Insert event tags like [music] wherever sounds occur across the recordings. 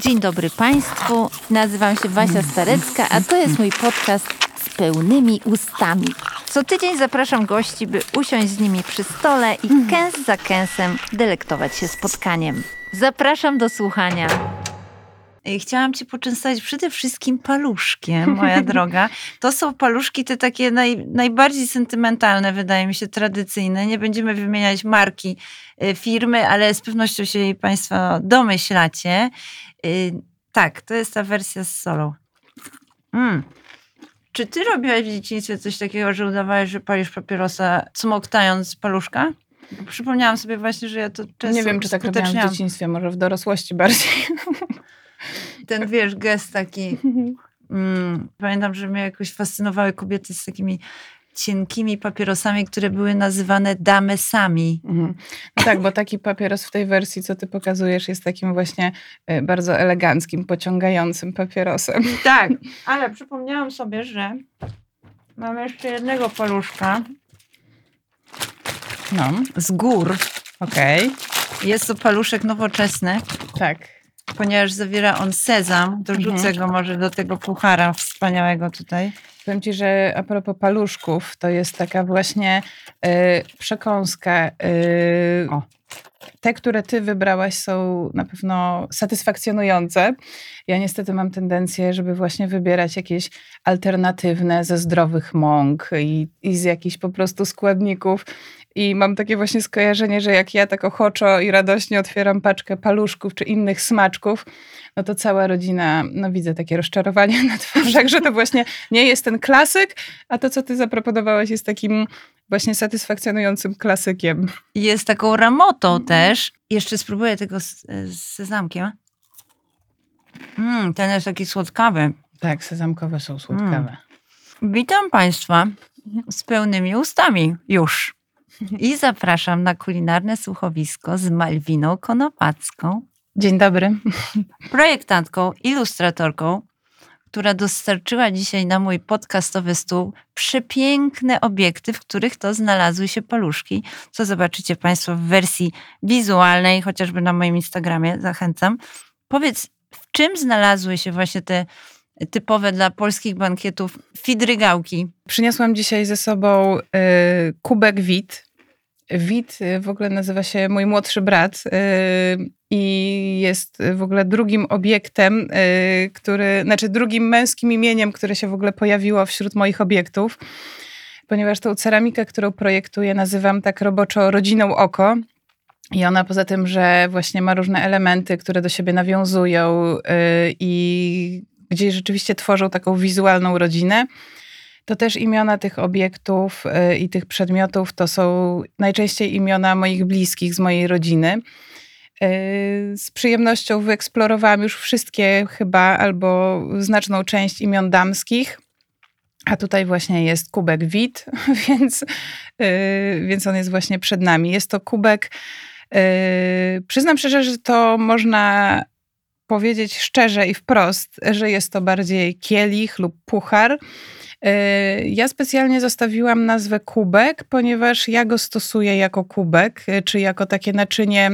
Dzień dobry Państwu. Nazywam się Wasia Starecka, a to jest mój podcast z pełnymi ustami. Co tydzień zapraszam gości, by usiąść z nimi przy stole i kęs za kęsem delektować się spotkaniem. Zapraszam do słuchania. Chciałam Cię poczęstować przede wszystkim paluszkiem, [laughs] moja droga. To są paluszki te takie naj, najbardziej sentymentalne, wydaje mi się, tradycyjne. Nie będziemy wymieniać marki y, firmy, ale z pewnością się jej Państwo domyślacie. Y, tak, to jest ta wersja z solą. Mm. Czy ty robiłaś w dzieciństwie coś takiego, że udawałeś, że palisz papierosa, smoktając paluszka? Przypomniałam sobie właśnie, że ja to często Nie wiem, czy tak robiłam w dzieciństwie, może w dorosłości bardziej. [laughs] Ten, wiesz, gest taki... Mm, pamiętam, że mnie jakoś fascynowały kobiety z takimi cienkimi papierosami, które były nazywane damesami. Mhm. No tak, bo taki papieros w tej wersji, co ty pokazujesz, jest takim właśnie y, bardzo eleganckim, pociągającym papierosem. [laughs] Tak, ale przypomniałam sobie, że mam jeszcze jednego paluszka. No, z gór. Okej. Okay. Jest to paluszek nowoczesny. Tak. Ponieważ zawiera on sezam, dorzucę mhm. go może do tego puchara wspaniałego tutaj. Powiem ci, że a propos paluszków, to jest taka właśnie y, przekąska. Y. Te, które ty wybrałaś, są na pewno satysfakcjonujące. Ja niestety mam tendencję, żeby właśnie wybierać jakieś alternatywne ze zdrowych mąk i, i z jakichś po prostu składników. I mam takie właśnie skojarzenie, że jak ja tak ochoczo i radośnie otwieram paczkę paluszków czy innych smaczków, no to cała rodzina, no widzę takie rozczarowanie [laughs] na twarzach, że to właśnie nie jest ten klasyk, a to, co ty zaproponowałaś, jest takim właśnie satysfakcjonującym klasykiem. Jest taką ramotą też. Jeszcze spróbuję tego z, z sezamkiem. Mm, ten jest taki słodkawy. Tak, sezamkowe są słodkawe. Mm. Witam Państwa z pełnymi ustami już. I zapraszam na kulinarne słuchowisko z Malwiną Konopacką. Dzień dobry. Projektantką, ilustratorką, która dostarczyła dzisiaj na mój podcastowy stół przepiękne obiekty, w których to znalazły się paluszki, co zobaczycie Państwo w wersji wizualnej, chociażby na moim Instagramie, zachęcam. Powiedz, w czym znalazły się właśnie te typowe dla polskich bankietów fidrygałki? Przyniosłam dzisiaj ze sobą y, kubek wit, Wit y, w ogóle nazywa się mój młodszy brat y, i jest w ogóle drugim obiektem, y, który, znaczy drugim męskim imieniem, które się w ogóle pojawiło wśród moich obiektów, ponieważ tą ceramikę, którą projektuję, nazywam tak roboczo rodziną oko. I ona poza tym, że właśnie ma różne elementy, które do siebie nawiązują i gdzieś rzeczywiście tworzą taką wizualną rodzinę, to też imiona tych obiektów y, i tych przedmiotów to są najczęściej imiona moich bliskich z mojej rodziny. Y, z przyjemnością wyeksplorowałam już wszystkie chyba albo znaczną część imion damskich. A tutaj właśnie jest kubek wit, [laughs] więc, y, więc on jest właśnie przed nami. Jest to kubek, przyznam szczerze, że to można powiedzieć szczerze i wprost, że jest to bardziej kielich lub puchar. E, ja specjalnie zostawiłam nazwę kubek, ponieważ ja go stosuję jako kubek, e, czy jako takie naczynie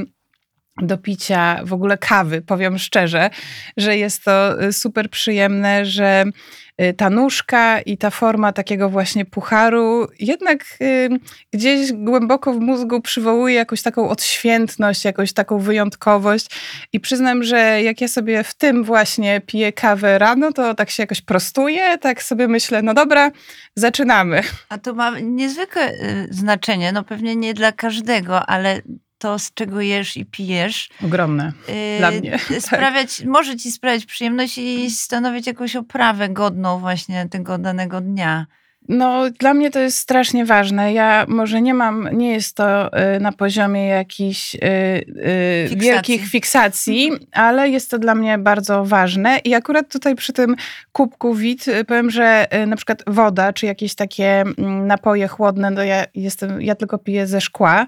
do picia w ogóle kawy, powiem szczerze, że jest to e, super przyjemne, że ta nóżka i ta forma takiego właśnie pucharu jednak y, gdzieś głęboko w mózgu przywołuje jakąś taką odświętność, jakąś taką wyjątkowość. I przyznam, że jak ja sobie w tym właśnie piję kawę rano, to tak się jakoś prostuję, tak sobie myślę, no dobra, zaczynamy. A to ma niezwykłe y, znaczenie, no pewnie nie dla każdego, ale to, z czego jesz i pijesz. Ogromne yy, dla mnie. [laughs] Tak. Sprawiać, tak. Może ci sprawiać przyjemność i stanowić jakąś oprawę godną właśnie tego danego dnia. No, dla mnie to jest strasznie ważne. Ja może nie mam, nie jest to y, na poziomie jakichś y, y, Fiksacji. wielkich fiksacji, [laughs] ale jest to dla mnie bardzo ważne. I akurat tutaj przy tym kubku wit powiem, że na przykład woda, czy jakieś takie mm, napoje chłodne, no ja jestem, ja tylko piję ze szkła.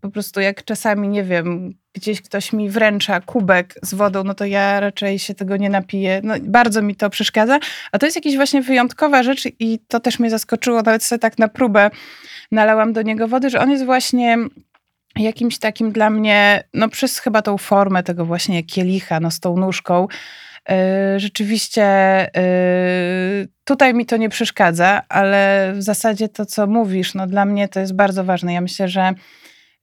Po prostu jak czasami, nie wiem, gdzieś ktoś mi wręcza kubek z wodą, no to ja raczej się tego nie napiję. No, bardzo mi to przeszkadza. A to jest jakaś właśnie wyjątkowa rzecz i to też mnie zaskoczyło, nawet sobie tak na próbę nalałam do niego wody, że on jest właśnie jakimś takim dla mnie, no przez chyba tą formę tego właśnie kielicha, no z tą nóżką, yy, rzeczywiście yy, tutaj mi to nie przeszkadza, ale w zasadzie to, co mówisz, no dla mnie to jest bardzo ważne. Ja myślę, że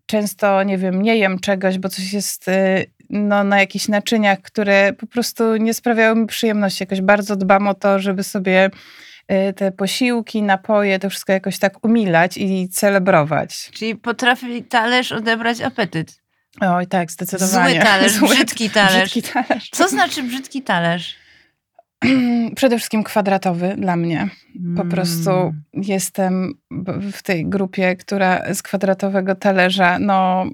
często, nie wiem, nie jem czegoś, bo coś jest yy, no, na jakichś naczyniach, które po prostu nie sprawiają mi przyjemności. Jakoś bardzo dbam o to, żeby sobie y, te posiłki, napoje, to wszystko jakoś tak umilać i celebrować. Czyli potrafi talerz odebrać apetyt. Oj, tak, zdecydowanie. Zły talerz, [laughs] Zły- brzydki talerz. Brzydki talerz. Co znaczy brzydki talerz? [clears throat] Przede wszystkim kwadratowy dla mnie. Po prostu Mm. jestem b- w tej grupie, która z kwadratowego talerza, no,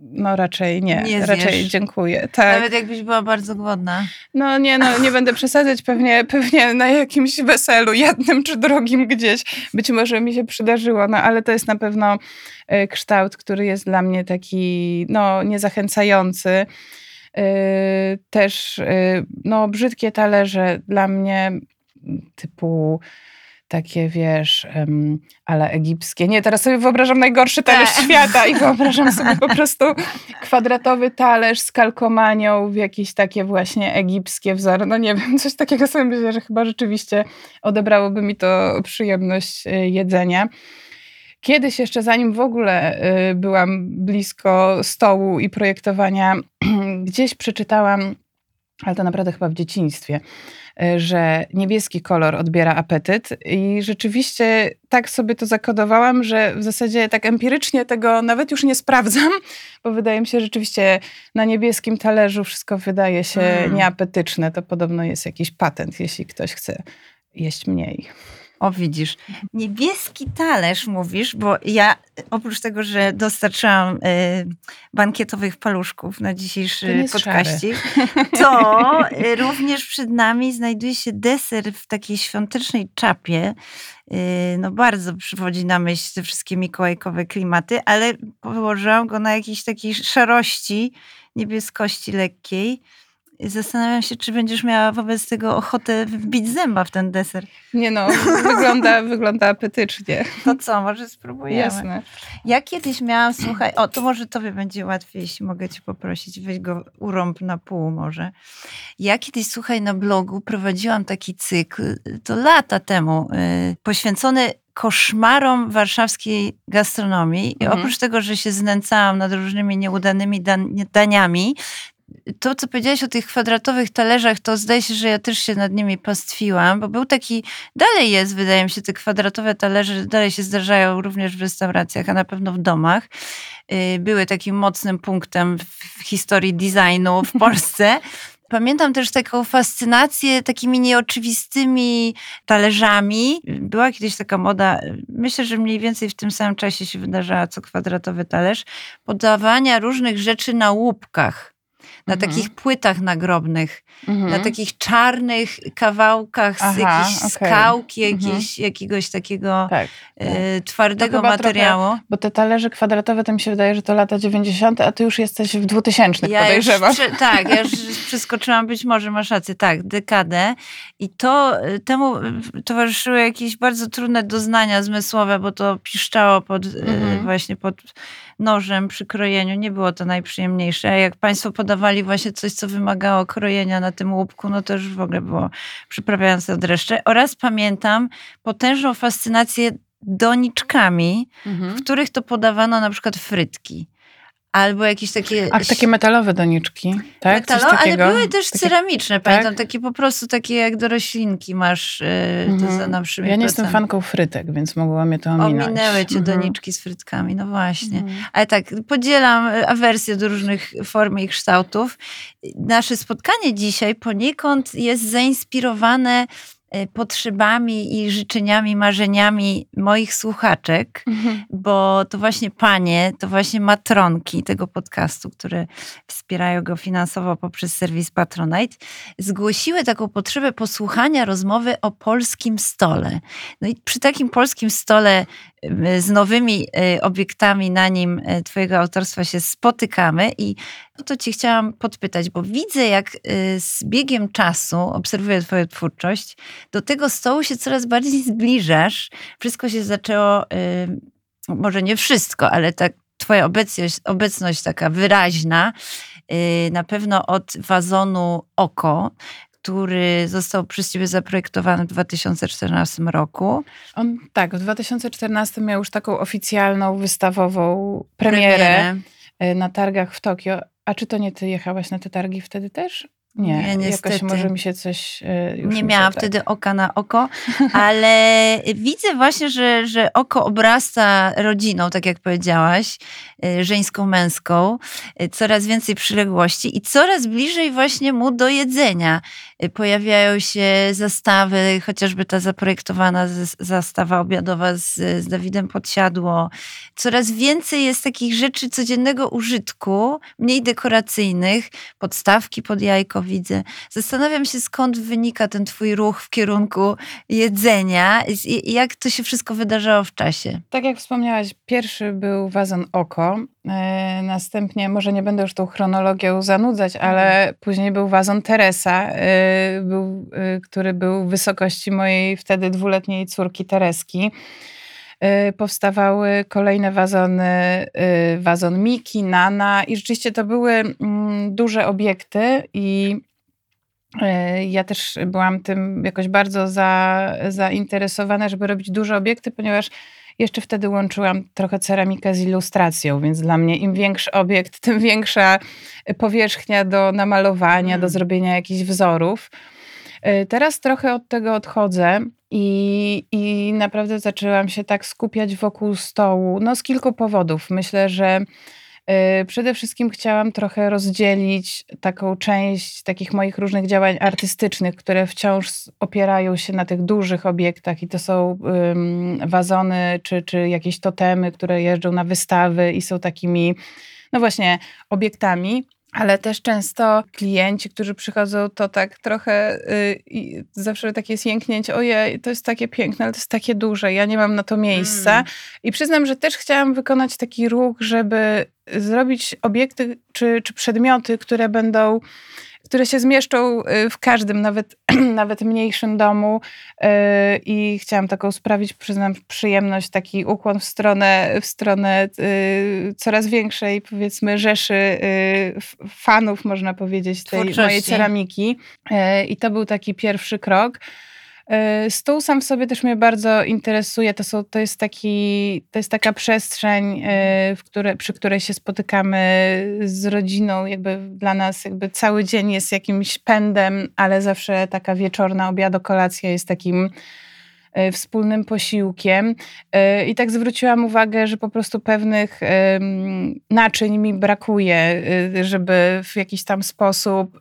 no raczej nie. Nie raczej dziękuję. Tak. Nawet jakbyś była bardzo głodna. No nie, no nie będę przesadzać, pewnie, pewnie na jakimś weselu, jednym czy drugim gdzieś. Być może mi się przydarzyło, no ale to jest na pewno e, kształt, który jest dla mnie taki, no niezachęcający. E, Też, e, no brzydkie talerze dla mnie typu takie, wiesz, um, ale egipskie. Nie, teraz sobie wyobrażam najgorszy talerz Tak. świata i wyobrażam sobie po prostu kwadratowy talerz z kalkomanią w jakieś takie właśnie egipskie wzory. No nie wiem, coś takiego sobie myślę, że chyba rzeczywiście odebrałoby mi to przyjemność y, jedzenia. Kiedyś jeszcze, zanim w ogóle y, byłam blisko stołu i projektowania, [clears throat] gdzieś przeczytałam, ale to naprawdę chyba w dzieciństwie, y, że niebieski kolor odbiera apetyt i rzeczywiście tak sobie to zakodowałam, że w zasadzie tak empirycznie tego nawet już nie sprawdzam, bo wydaje mi się że rzeczywiście na niebieskim talerzu wszystko wydaje się Mm. nieapetyczne. To podobno jest jakiś patent, jeśli ktoś chce jeść mniej. O, widzisz. Niebieski talerz mówisz, bo ja oprócz tego, że dostarczyłam y, bankietowych paluszków na dzisiejszy jest podkaścik, to [laughs] y, również przed nami znajduje się deser w takiej świątecznej czapie. Y, no bardzo przywodzi na myśl te wszystkie mikołajkowe klimaty, ale położyłam go na jakiejś takiej szarości, niebieskości lekkiej. Zastanawiam się, czy będziesz miała wobec tego ochotę wbić zęba w ten deser. Nie no, wygląda, [laughs] wygląda apetycznie. To co, może spróbujemy? Jasne. Ja kiedyś miałam, słuchaj, o to może tobie będzie łatwiej, jeśli mogę cię poprosić, weź go urąb na pół może. Ja kiedyś, słuchaj, na blogu prowadziłam taki cykl, to lata temu, y, poświęcony koszmarom warszawskiej gastronomii. I Mhm. oprócz tego, że się znęcałam nad różnymi nieudanymi dan- daniami, to, co powiedziałaś o tych kwadratowych talerzach, to zdaje się, że ja też się nad nimi pastwiłam, bo był taki, dalej jest, wydaje mi się, te kwadratowe talerze dalej się zdarzają również w restauracjach, a na pewno w domach. Y, Były takim mocnym punktem w historii designu w Polsce. [laughs] Pamiętam też taką fascynację takimi nieoczywistymi talerzami. Była kiedyś taka moda, myślę, że mniej więcej w tym samym czasie się wydarzała co kwadratowy talerz, podawania różnych rzeczy na łupkach. Na Mhm. takich płytach nagrobnych, Mhm. na takich czarnych kawałkach z Aha, jakiejś okej. skałki, Mhm. jakieś, jakiegoś takiego Tak, e, twardego materiału. bo te talerze kwadratowe to mi się wydaje, że to lata 90., a ty już jesteś w 2000 Ja już, podejrzewam. prze- tak, ja już [laughs] przeskoczyłam, być może masz rację, tak, dekadę. I to y, temu y, towarzyszyły jakieś bardzo trudne doznania zmysłowe, bo to piszczało pod, y, Mhm. właśnie pod nożem przy krojeniu. Nie było to najprzyjemniejsze. A jak Państwo podawali właśnie coś, co wymagało krojenia na tym łupku, no to już w ogóle było przyprawiające dreszcze. Oraz pamiętam potężną fascynację doniczkami, Mhm. w których to podawano na przykład frytki. Albo jakieś takie... Ach, takie metalowe doniczki, tak? Coś Metalo, ale były też Takie- ceramiczne, pamiętam, takie po prostu takie jak do roślinki masz yy, to Mhm. za na przykład. Ja nie jestem fanką frytek, więc mogła mnie to ominąć. Ominęły cię Mhm. doniczki z frytkami, no właśnie. Mhm. Ale tak, podzielam y, awersję do różnych form i kształtów. Nasze spotkanie dzisiaj poniekąd jest zainspirowane potrzebami i życzeniami, marzeniami moich słuchaczek Mhm. bo to właśnie panie, to właśnie matronki tego podcastu, które wspierają go finansowo poprzez serwis Patronite, zgłosiły taką potrzebę posłuchania rozmowy o polskim stole. No i przy takim polskim stole y, z nowymi y, obiektami na nim y, twojego autorstwa się spotykamy i o to cię chciałam podpytać, bo widzę jak y, z biegiem czasu, obserwuję twoją twórczość, do tego stołu się coraz bardziej zbliżasz. Wszystko się zaczęło, może nie wszystko, ale tak twoja obecność, obecność taka wyraźna, na pewno od wazonu Oko, który został przez ciebie zaprojektowany w 2014 roku. On tak, w 2014 miał już taką oficjalną, wystawową premierę, y, na targach w Tokio. A czy to nie ty jechałaś na te targi wtedy też? Nie, Nie, niestety. jakoś może mi się coś y, już Nie mi miałam tak- wtedy oka na oko, [laughs] ale widzę właśnie, że, że oko obrasta rodziną, tak jak powiedziałaś, y, żeńską, męską, y, coraz więcej przyległości i coraz bliżej właśnie mu do jedzenia. Pojawiają się zastawy, chociażby ta zaprojektowana zastawa obiadowa z, z Dawidem Podsiadło. Coraz więcej jest takich rzeczy codziennego użytku, mniej dekoracyjnych, podstawki pod jajko widzę. Zastanawiam się, skąd wynika ten twój ruch w kierunku jedzenia i jak to się wszystko wydarzało w czasie. Tak jak wspomniałaś, pierwszy był wazon Oko, e, następnie, może nie będę już tą chronologią zanudzać, ale później był wazon Teresa, e, był, e, który był w wysokości mojej wtedy dwuletniej córki Tereski. E, Powstawały kolejne wazony, e, wazon Miki, Nana i rzeczywiście to były mm, duże obiekty i e, ja też byłam tym jakoś bardzo za, zainteresowana, żeby robić duże obiekty, ponieważ jeszcze wtedy łączyłam trochę ceramikę z ilustracją, więc dla mnie im większy obiekt, tym większa powierzchnia do namalowania, Mm. do zrobienia jakichś wzorów. Y, Teraz trochę od tego odchodzę i, i naprawdę zaczęłam się tak skupiać wokół stołu. No z kilku powodów. Myślę, że y, przede wszystkim chciałam trochę rozdzielić taką część takich moich różnych działań artystycznych, które wciąż opierają się na tych dużych obiektach i to są wazony czy, czy jakieś totemy, które jeżdżą na wystawy i są takimi, no właśnie, obiektami. Ale też często klienci, którzy przychodzą, to tak trochę y, i zawsze takie jest jęknięcie, ojej, to jest takie piękne, ale to jest takie duże, ja nie mam na to miejsca. Mm. I przyznam, że też chciałam wykonać taki ruch, żeby zrobić obiekty czy, czy przedmioty, które będą, które się zmieszczą y, w każdym, nawet, [clears throat] nawet mniejszym domu. y, I chciałam taką sprawić, przyznam, przyjemność, taki ukłon w stronę, w stronę y, coraz większej, powiedzmy, rzeszy fanów, można powiedzieć, tej Twórczości. mojej ceramiki. I to był taki pierwszy krok. Y, Stół sam w sobie też mnie bardzo interesuje. To, są, to, jest, taki, to jest taka przestrzeń, y, w które, przy której się spotykamy z rodziną. Jakby dla nas jakby cały dzień jest jakimś pędem, ale zawsze taka wieczorna obiadokolacja jest takim y, wspólnym posiłkiem. I tak zwróciłam uwagę, że po prostu pewnych naczyń mi brakuje, żeby w jakiś tam sposób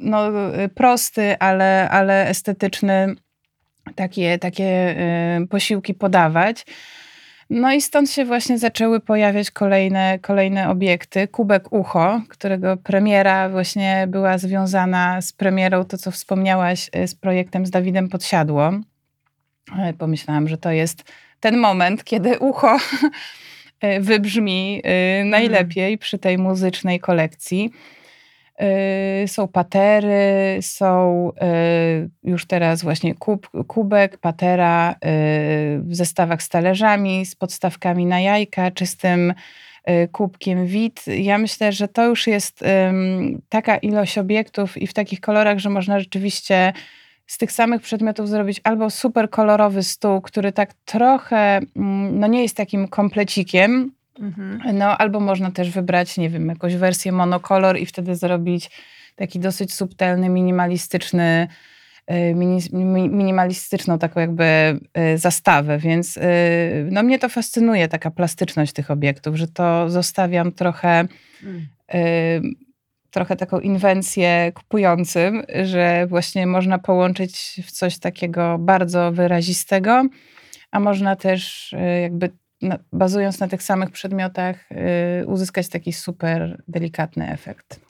no, y, prosty, ale, ale estetyczny takie, takie y, posiłki podawać. No i stąd się właśnie zaczęły pojawiać kolejne, kolejne obiekty. Kubek Ucho, którego premiera właśnie była związana z premierą, to co wspomniałaś, y, z projektem z Dawidem Podsiadło. E, Pomyślałam, że to jest ten moment, kiedy ucho [laughs] wybrzmi y, najlepiej przy tej muzycznej kolekcji. Y, Są patery, są y, już teraz właśnie kub, kubek, patera y, w zestawach z talerzami, z podstawkami na jajka, czystym kubkiem wit. Ja myślę, że to już jest taka ilość obiektów i w takich kolorach, że można rzeczywiście z tych samych przedmiotów zrobić albo super kolorowy stół, który tak trochę, mm, no nie jest takim komplecikiem, no, albo można też wybrać, nie wiem, jakąś wersję monokolor i wtedy zrobić taki dosyć subtelny, minimalistyczny, y, mini, mi- minimalistyczną taką jakby y, zastawę, więc y, no mnie to fascynuje, taka plastyczność tych obiektów, że to zostawiam trochę y, trochę taką inwencję kupującym, że właśnie można połączyć w coś takiego bardzo wyrazistego, a można też jakby bazując na tych samych przedmiotach y, uzyskać taki super delikatny efekt.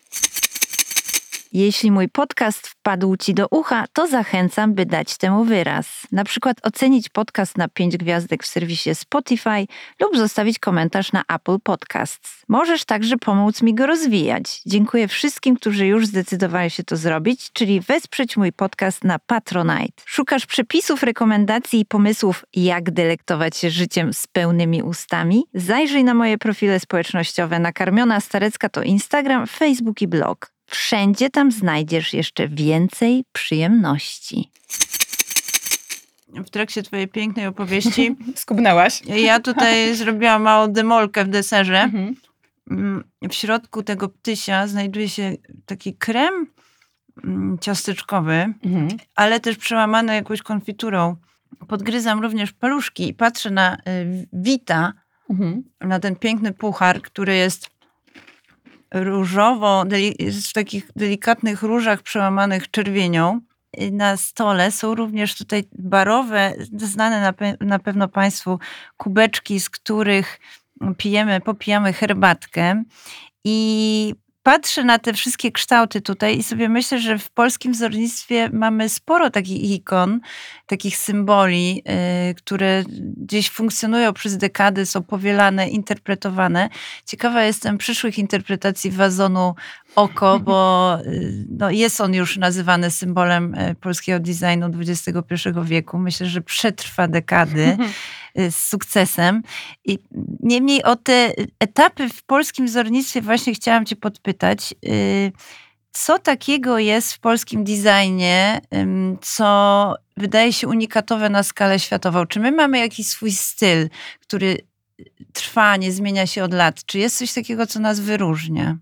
Jeśli mój podcast wpadł Ci do ucha, to zachęcam, by dać temu wyraz. Na przykład ocenić podcast na 5 gwiazdek w serwisie Spotify lub zostawić komentarz na Apple Podcasts. Możesz także pomóc mi go rozwijać. Dziękuję wszystkim, którzy już zdecydowali się to zrobić, czyli wesprzeć mój podcast na Patronite. Szukasz przepisów, rekomendacji i pomysłów, jak delektować się życiem z pełnymi ustami? Zajrzyj na moje profile społecznościowe. Nakarmiona Starecka to Instagram, Facebook i blog. Wszędzie tam znajdziesz jeszcze więcej przyjemności. W trakcie twojej pięknej opowieści [laughs] Skubnęłaś? ja tutaj [laughs] zrobiłam małą demolkę w deserze. Mhm. Mm, W środku tego ptysia znajduje się taki krem mm, ciasteczkowy, Mhm. ale też przełamany jakąś konfiturą. Podgryzam również paluszki i patrzę na y, Wita, Mhm. na ten piękny puchar, który jest różowo, w takich delikatnych różach przełamanych czerwienią. Na stole są również tutaj barowe, znane na, pe- na pewno Państwu kubeczki, z których pijemy, popijamy herbatkę. I patrzę na te wszystkie kształty tutaj i sobie myślę, że w polskim wzornictwie mamy sporo takich ikon, takich symboli, y, które gdzieś funkcjonują przez dekady, są powielane, interpretowane. Ciekawa jestem przyszłych interpretacji wazonu oko, [laughs] bo y, no, jest on już nazywany symbolem y, polskiego designu XXI wieku. Myślę, że przetrwa dekady [laughs] z sukcesem. I niemniej o te etapy w polskim wzornictwie właśnie chciałam cię podpytać. Y, Co takiego jest w polskim designie, co wydaje się unikatowe na skalę światową? Czy my mamy jakiś swój styl, który trwa, nie zmienia się od lat? Czy jest coś takiego, co nas wyróżnia?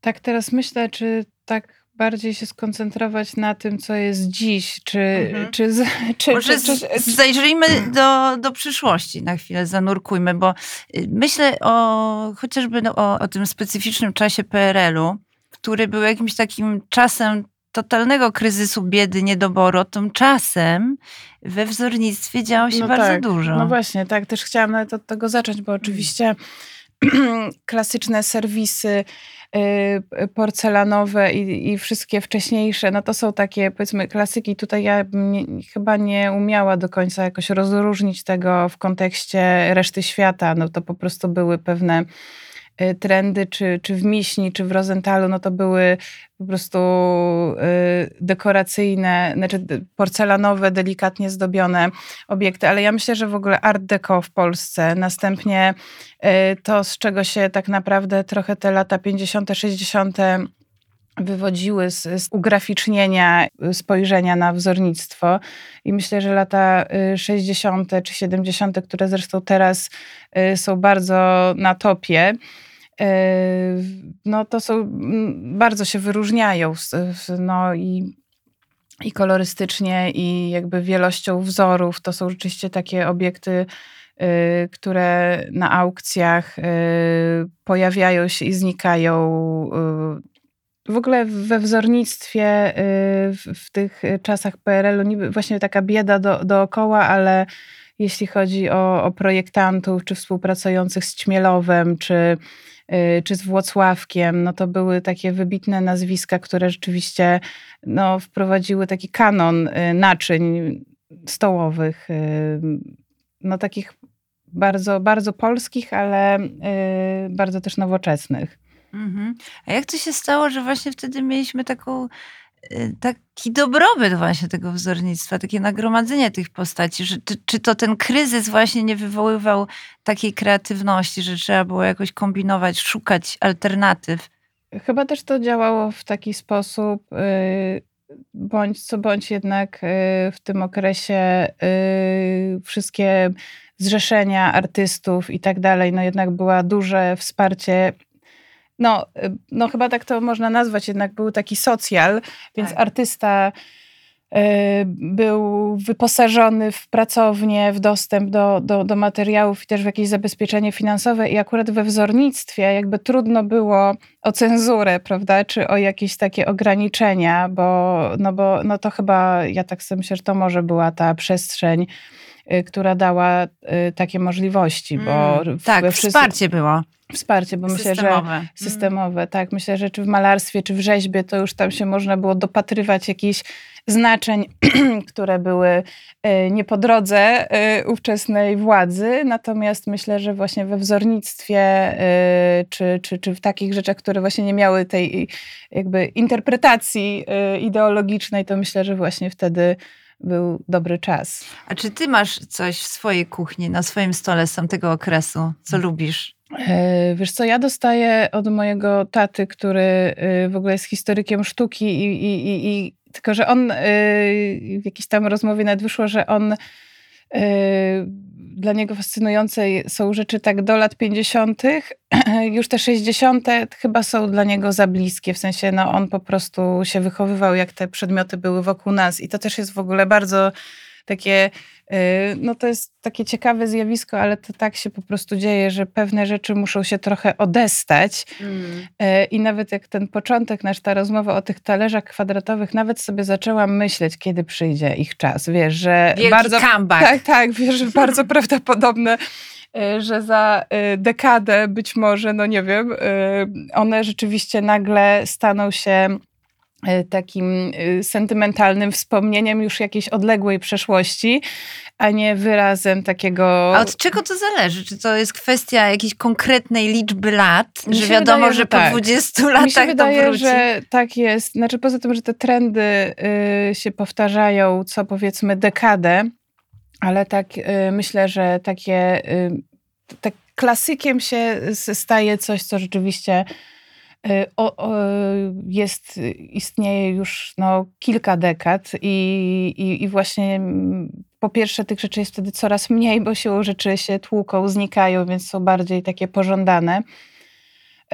Tak teraz myślę, czy tak bardziej się skoncentrować na tym, co jest dziś, czy... Mhm. czy, [laughs] czy, Może czy, czy, czy zajrzyjmy [clears throat] do, do przyszłości na chwilę, zanurkujmy, bo y, myślę o chociażby no, o, o tym specyficznym czasie PRL-u, który był jakimś takim czasem totalnego kryzysu, biedy, niedoboru. Tymczasem we wzornictwie działo się No bardzo tak, dużo. No właśnie, tak, też chciałam nawet od tego zacząć, bo oczywiście [clears throat] klasyczne serwisy porcelanowe i, i wszystkie wcześniejsze, no to są takie powiedzmy klasyki. Tutaj ja nie, chyba nie umiała do końca jakoś rozróżnić tego w kontekście reszty świata. No to po prostu były pewne y, trendy, czy, czy w Miśni, czy w Rosenthalu, no to były po prostu y, dekoracyjne, znaczy porcelanowe, delikatnie zdobione obiekty, ale ja myślę, że w ogóle art deco w Polsce, następnie y, to, z czego się tak naprawdę trochę te lata 50., 60. wywodziły z, z ugraficznienia y, spojrzenia na wzornictwo. I myślę, że lata y, 60. czy 70., które zresztą teraz y, są bardzo na topie, y, no to są, mm, bardzo się wyróżniają. No i i kolorystycznie, i jakby wielością wzorów. To są rzeczywiście takie obiekty, y, które na aukcjach y, pojawiają się i znikają. W ogóle we wzornictwie w, w tych czasach PRL-u niby właśnie taka bieda do, dookoła, ale jeśli chodzi o, o projektantów, czy współpracujących z Ćmielowem, czy, y, czy z Włocławkiem, no to były takie wybitne nazwiska, które rzeczywiście no, wprowadziły taki kanon y, naczyń stołowych, y, no takich bardzo, bardzo polskich, ale bardzo też nowoczesnych. Mhm. A jak to się stało, że właśnie wtedy mieliśmy taką, taki dobrobyt właśnie tego wzornictwa, takie nagromadzenie tych postaci? Że, czy, czy to ten kryzys właśnie nie wywoływał takiej kreatywności, że trzeba było jakoś kombinować, szukać alternatyw? Chyba też to działało w taki sposób, y, bądź co bądź jednak y, w tym okresie y, wszystkie zrzeszenia artystów i tak dalej, no jednak była duże wsparcie. No, y, no chyba tak to można nazwać, jednak był taki socjal, więc Tak. artysta y, był wyposażony w pracownię, w dostęp do, do, do materiałów i też w jakieś zabezpieczenie finansowe i akurat we wzornictwie jakby trudno było o cenzurę, prawda, czy o jakieś takie ograniczenia, bo, no bo no to chyba, ja tak sobie myślę, że to może była ta przestrzeń która dała y, takie możliwości, bo Mm, tak, wszyscy- wsparcie było. wsparcie, bo myślę, że systemowe. systemowe, tak. Myślę, że czy w malarstwie, czy w rzeźbie, to już tam się można było dopatrywać jakichś znaczeń, [clears throat] które były e, nie po drodze ówczesnej władzy. Natomiast myślę, że właśnie we wzornictwie, czy, czy, czy w takich rzeczach, które właśnie nie miały tej jakby interpretacji ideologicznej, to myślę, że właśnie wtedy był dobry czas. A czy ty masz coś w swojej kuchni, na swoim stole z tamtego okresu, co lubisz? E, Wiesz co, ja dostaję od mojego taty, który e, w ogóle jest historykiem sztuki i, i, i, i tylko, że on e, w jakiejś tam rozmowie nawet wyszło, że on dla niego fascynujące są rzeczy tak do lat 50., [clears throat] już te 60. chyba są dla niego za bliskie, w sensie no on po prostu się wychowywał, jak te przedmioty były wokół nas i to też jest w ogóle bardzo takie, no to jest takie ciekawe zjawisko, ale to tak się po prostu dzieje, że pewne rzeczy muszą się trochę odestać. Y, i nawet jak ten początek, nasz ta rozmowa o tych talerzach kwadratowych, nawet sobie zaczęłam myśleć, kiedy przyjdzie ich czas, wiesz, że Wielki bardzo... comeback. Tak, tak, wiesz, że bardzo [laughs] prawdopodobne, y, że za y, dekadę być może, no nie wiem, y, one rzeczywiście nagle staną się y, takim y, sentymentalnym wspomnieniem już jakiejś odległej przeszłości, a nie wyrazem takiego... A od czego to zależy? Czy to jest kwestia jakiejś konkretnej liczby lat, że wiadomo, wydaje, że że po tak. 20 Mi się latach wydaje, to wróci? że tak jest. Znaczy poza tym, że te trendy y, się powtarzają co powiedzmy dekadę, ale tak y, myślę, że takie y, tak klasykiem się staje coś, co rzeczywiście o, o, jest, istnieje już no, kilka dekad i, i, i właśnie mm, po pierwsze tych rzeczy jest wtedy coraz mniej, bo siłą rzeczy się tłuką, znikają, więc są bardziej takie pożądane.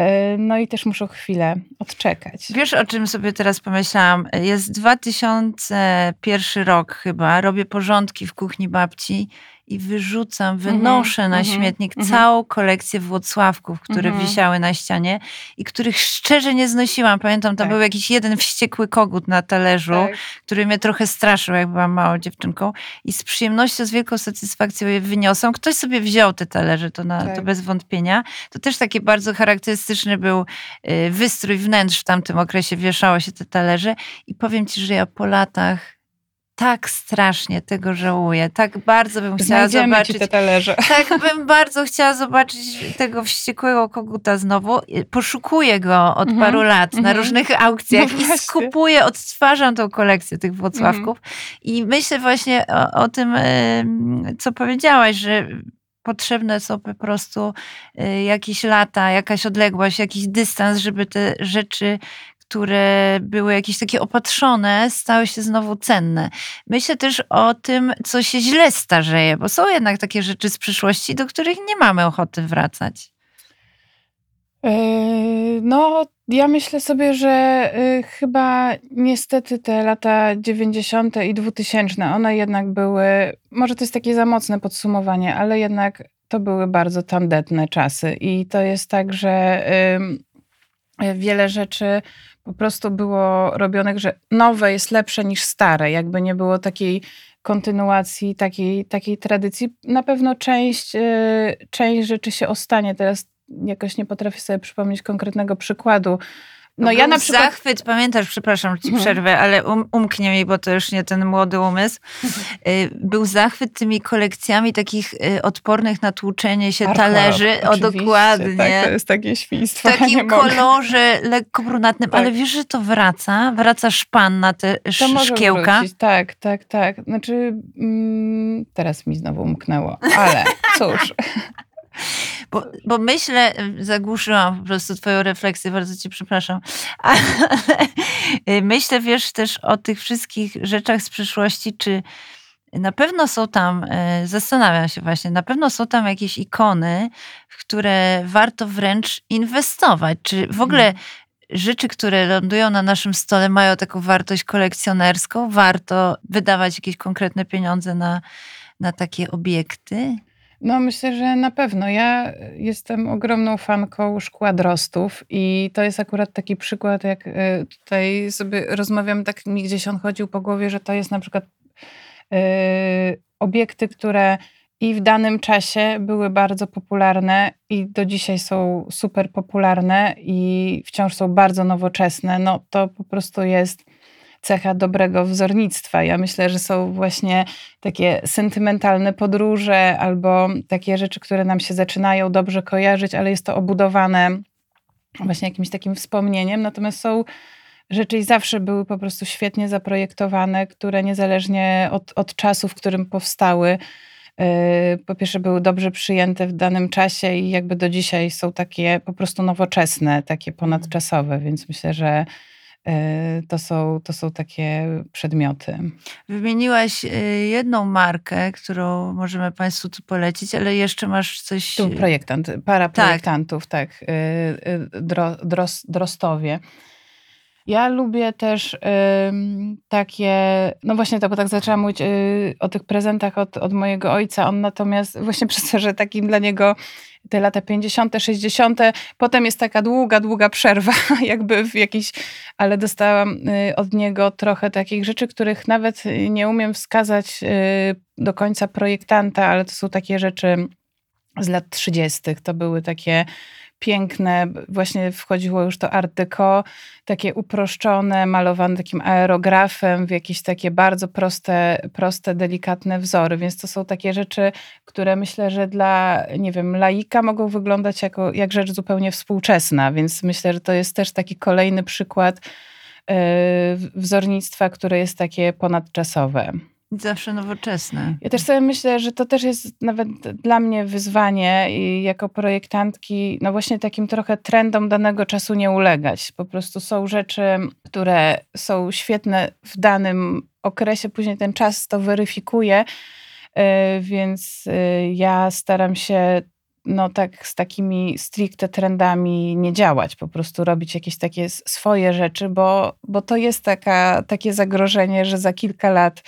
Y, No i też muszą chwilę odczekać. Wiesz, o czym sobie teraz pomyślałam? Jest 2001 rok chyba, robię porządki w kuchni babci i wyrzucam, wynoszę na mhm, śmietnik mhm. całą kolekcję Włocławków, które Mhm. wisiały na ścianie i których szczerze nie znosiłam. Pamiętam, tam Tak. był jakiś jeden wściekły kogut na talerzu, Tak. który mnie trochę straszył, jak byłam małą dziewczynką i z przyjemnością, z wielką satysfakcją je wyniosłam. Ktoś sobie wziął te talerze, to, na, Tak. to bez wątpienia. To też taki bardzo charakterystyczny był y, wystrój wnętrz w tamtym okresie, wieszało się te talerze i powiem ci, że ja po latach tak strasznie tego żałuję. Tak bardzo bym chciała Znajdziemy zobaczyć. ci te talerze. [laughs] Tak bym bardzo chciała zobaczyć tego wściekłego koguta znowu. Poszukuję go od Mhm, paru lat na mhm. różnych aukcjach No i właśnie. skupuję, odtwarzam tą kolekcję tych Włocławków. I myślę właśnie o, o tym, co powiedziałaś, że potrzebne są po prostu y, jakieś lata, jakaś odległość, jakiś dystans, żeby te rzeczy które były jakieś takie opatrzone, stały się znowu cenne. Myślę też o tym, co się źle starzeje, bo są jednak takie rzeczy z przyszłości, do których nie mamy ochoty wracać. Yy, No, ja myślę sobie, że y, chyba niestety te lata 90. i 2000, one jednak były, może to jest takie za mocne podsumowanie, ale jednak to były bardzo tandetne czasy. I to jest tak, że wiele rzeczy po prostu było robionych, że nowe jest lepsze niż stare. Jakby nie było takiej kontynuacji, takiej, takiej tradycji. Na pewno część, y, część rzeczy się ostanie. Teraz jakoś nie potrafię sobie przypomnieć konkretnego przykładu. No Był ja na przykład... Zachwyt, pamiętasz, przepraszam, ci przerwę, ale um, umknie mi, bo to już nie ten młody umysł. [laughs] Y, Był zachwyt tymi kolekcjami takich y, odpornych na tłuczenie się talerzy. O, dokładnie. Tak, to jest takie świństwo. w takim mogę. kolorze lekko brunatnym, Tak. ale wiesz, że to wraca? Wraca szpan na te To sz- może szkiełka. wrócić. Tak, tak, tak. Znaczy, mm, teraz mi znowu umknęło, ale [laughs] cóż. Bo, myślę, y, zagłuszyłam po prostu twoją refleksję, bardzo ci przepraszam, [laughs] ale y, myślę, wiesz, też o tych wszystkich rzeczach z przyszłości, czy na pewno są tam, y, zastanawiam się właśnie, na pewno są tam jakieś ikony, w które warto wręcz inwestować, czy w ogóle Mhm. rzeczy, które lądują na naszym stole mają taką wartość kolekcjonerską, warto wydawać jakieś konkretne pieniądze na, na takie obiekty? No myślę, że na pewno. Ja jestem ogromną fanką szkła drostów i to jest akurat taki przykład, jak e, tutaj sobie rozmawiam, tak mi gdzieś on chodził po głowie, że to jest na przykład e, obiekty, które i w danym czasie były bardzo popularne i do dzisiaj są super popularne i wciąż są bardzo nowoczesne, no to po prostu jest cecha dobrego wzornictwa. Ja myślę, że są właśnie takie sentymentalne podróże albo takie rzeczy, które nam się zaczynają dobrze kojarzyć, ale jest to obudowane właśnie jakimś takim wspomnieniem. Natomiast są rzeczy i zawsze były po prostu świetnie zaprojektowane, które niezależnie od, od czasu, w którym powstały, yy, po pierwsze były dobrze przyjęte w danym czasie i jakby do dzisiaj są takie po prostu nowoczesne, takie ponadczasowe, więc myślę, że to są, to są takie przedmioty. Wymieniłaś y, jedną markę, którą możemy Państwu tu polecić, ale jeszcze masz coś. Tu projektant, para projektantów, tak, tak Dro, Dros, Drostowie. Ja lubię też y, takie, no właśnie tak, bo tak zaczęłam mówić y, o tych prezentach od, od mojego ojca. On natomiast [laughs] właśnie przez to, że takim dla niego te lata 50., 60., potem jest taka długa, długa przerwa, [laughs] jakby w jakiś, ale dostałam y, od niego trochę takich rzeczy, których nawet nie umiem wskazać y, do końca projektanta, ale to są takie rzeczy z lat 30. To były takie piękne, właśnie wchodziło już to art deco, takie uproszczone, malowane takim aerografem w jakieś takie bardzo proste, proste, delikatne wzory, więc to są takie rzeczy, które myślę, że dla, nie wiem, laika mogą wyglądać jako, jak rzecz zupełnie współczesna, więc myślę, że to jest też taki kolejny przykład yy, wzornictwa, które jest takie ponadczasowe. Zawsze nowoczesne. Ja też sobie myślę, że to też jest nawet dla mnie wyzwanie i jako projektantki, no właśnie takim trochę trendom danego czasu nie ulegać. Po prostu są rzeczy, które są świetne w danym okresie, później ten czas to weryfikuje, y, więc y, ja staram się no tak z takimi stricte trendami nie działać, po prostu robić jakieś takie swoje rzeczy, bo, bo to jest taka, takie zagrożenie, że za kilka lat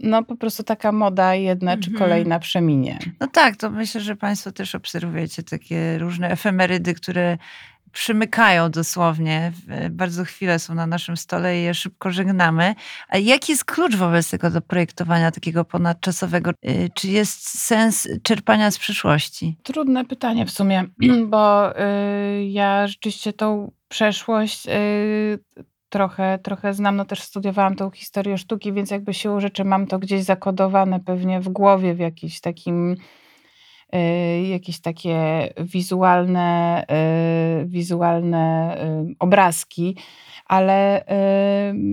no po prostu taka moda jedna czy mhm. kolejna przeminie. No tak, to myślę, że Państwo też obserwujecie takie różne efemerydy, które przymykają dosłownie. Bardzo chwilę są na naszym stole i je szybko żegnamy. A jaki jest klucz wobec tego do projektowania takiego ponadczasowego? Y, czy jest sens czerpania z przyszłości? Trudne pytanie w sumie, [clears throat] bo y, ja rzeczywiście tą przeszłość y, trochę, trochę znam, no też studiowałam tą historię sztuki, więc jakby siłą rzeczy mam to gdzieś zakodowane pewnie w głowie w jakiś takim y, jakieś takie wizualne, y, wizualne y, obrazki, ale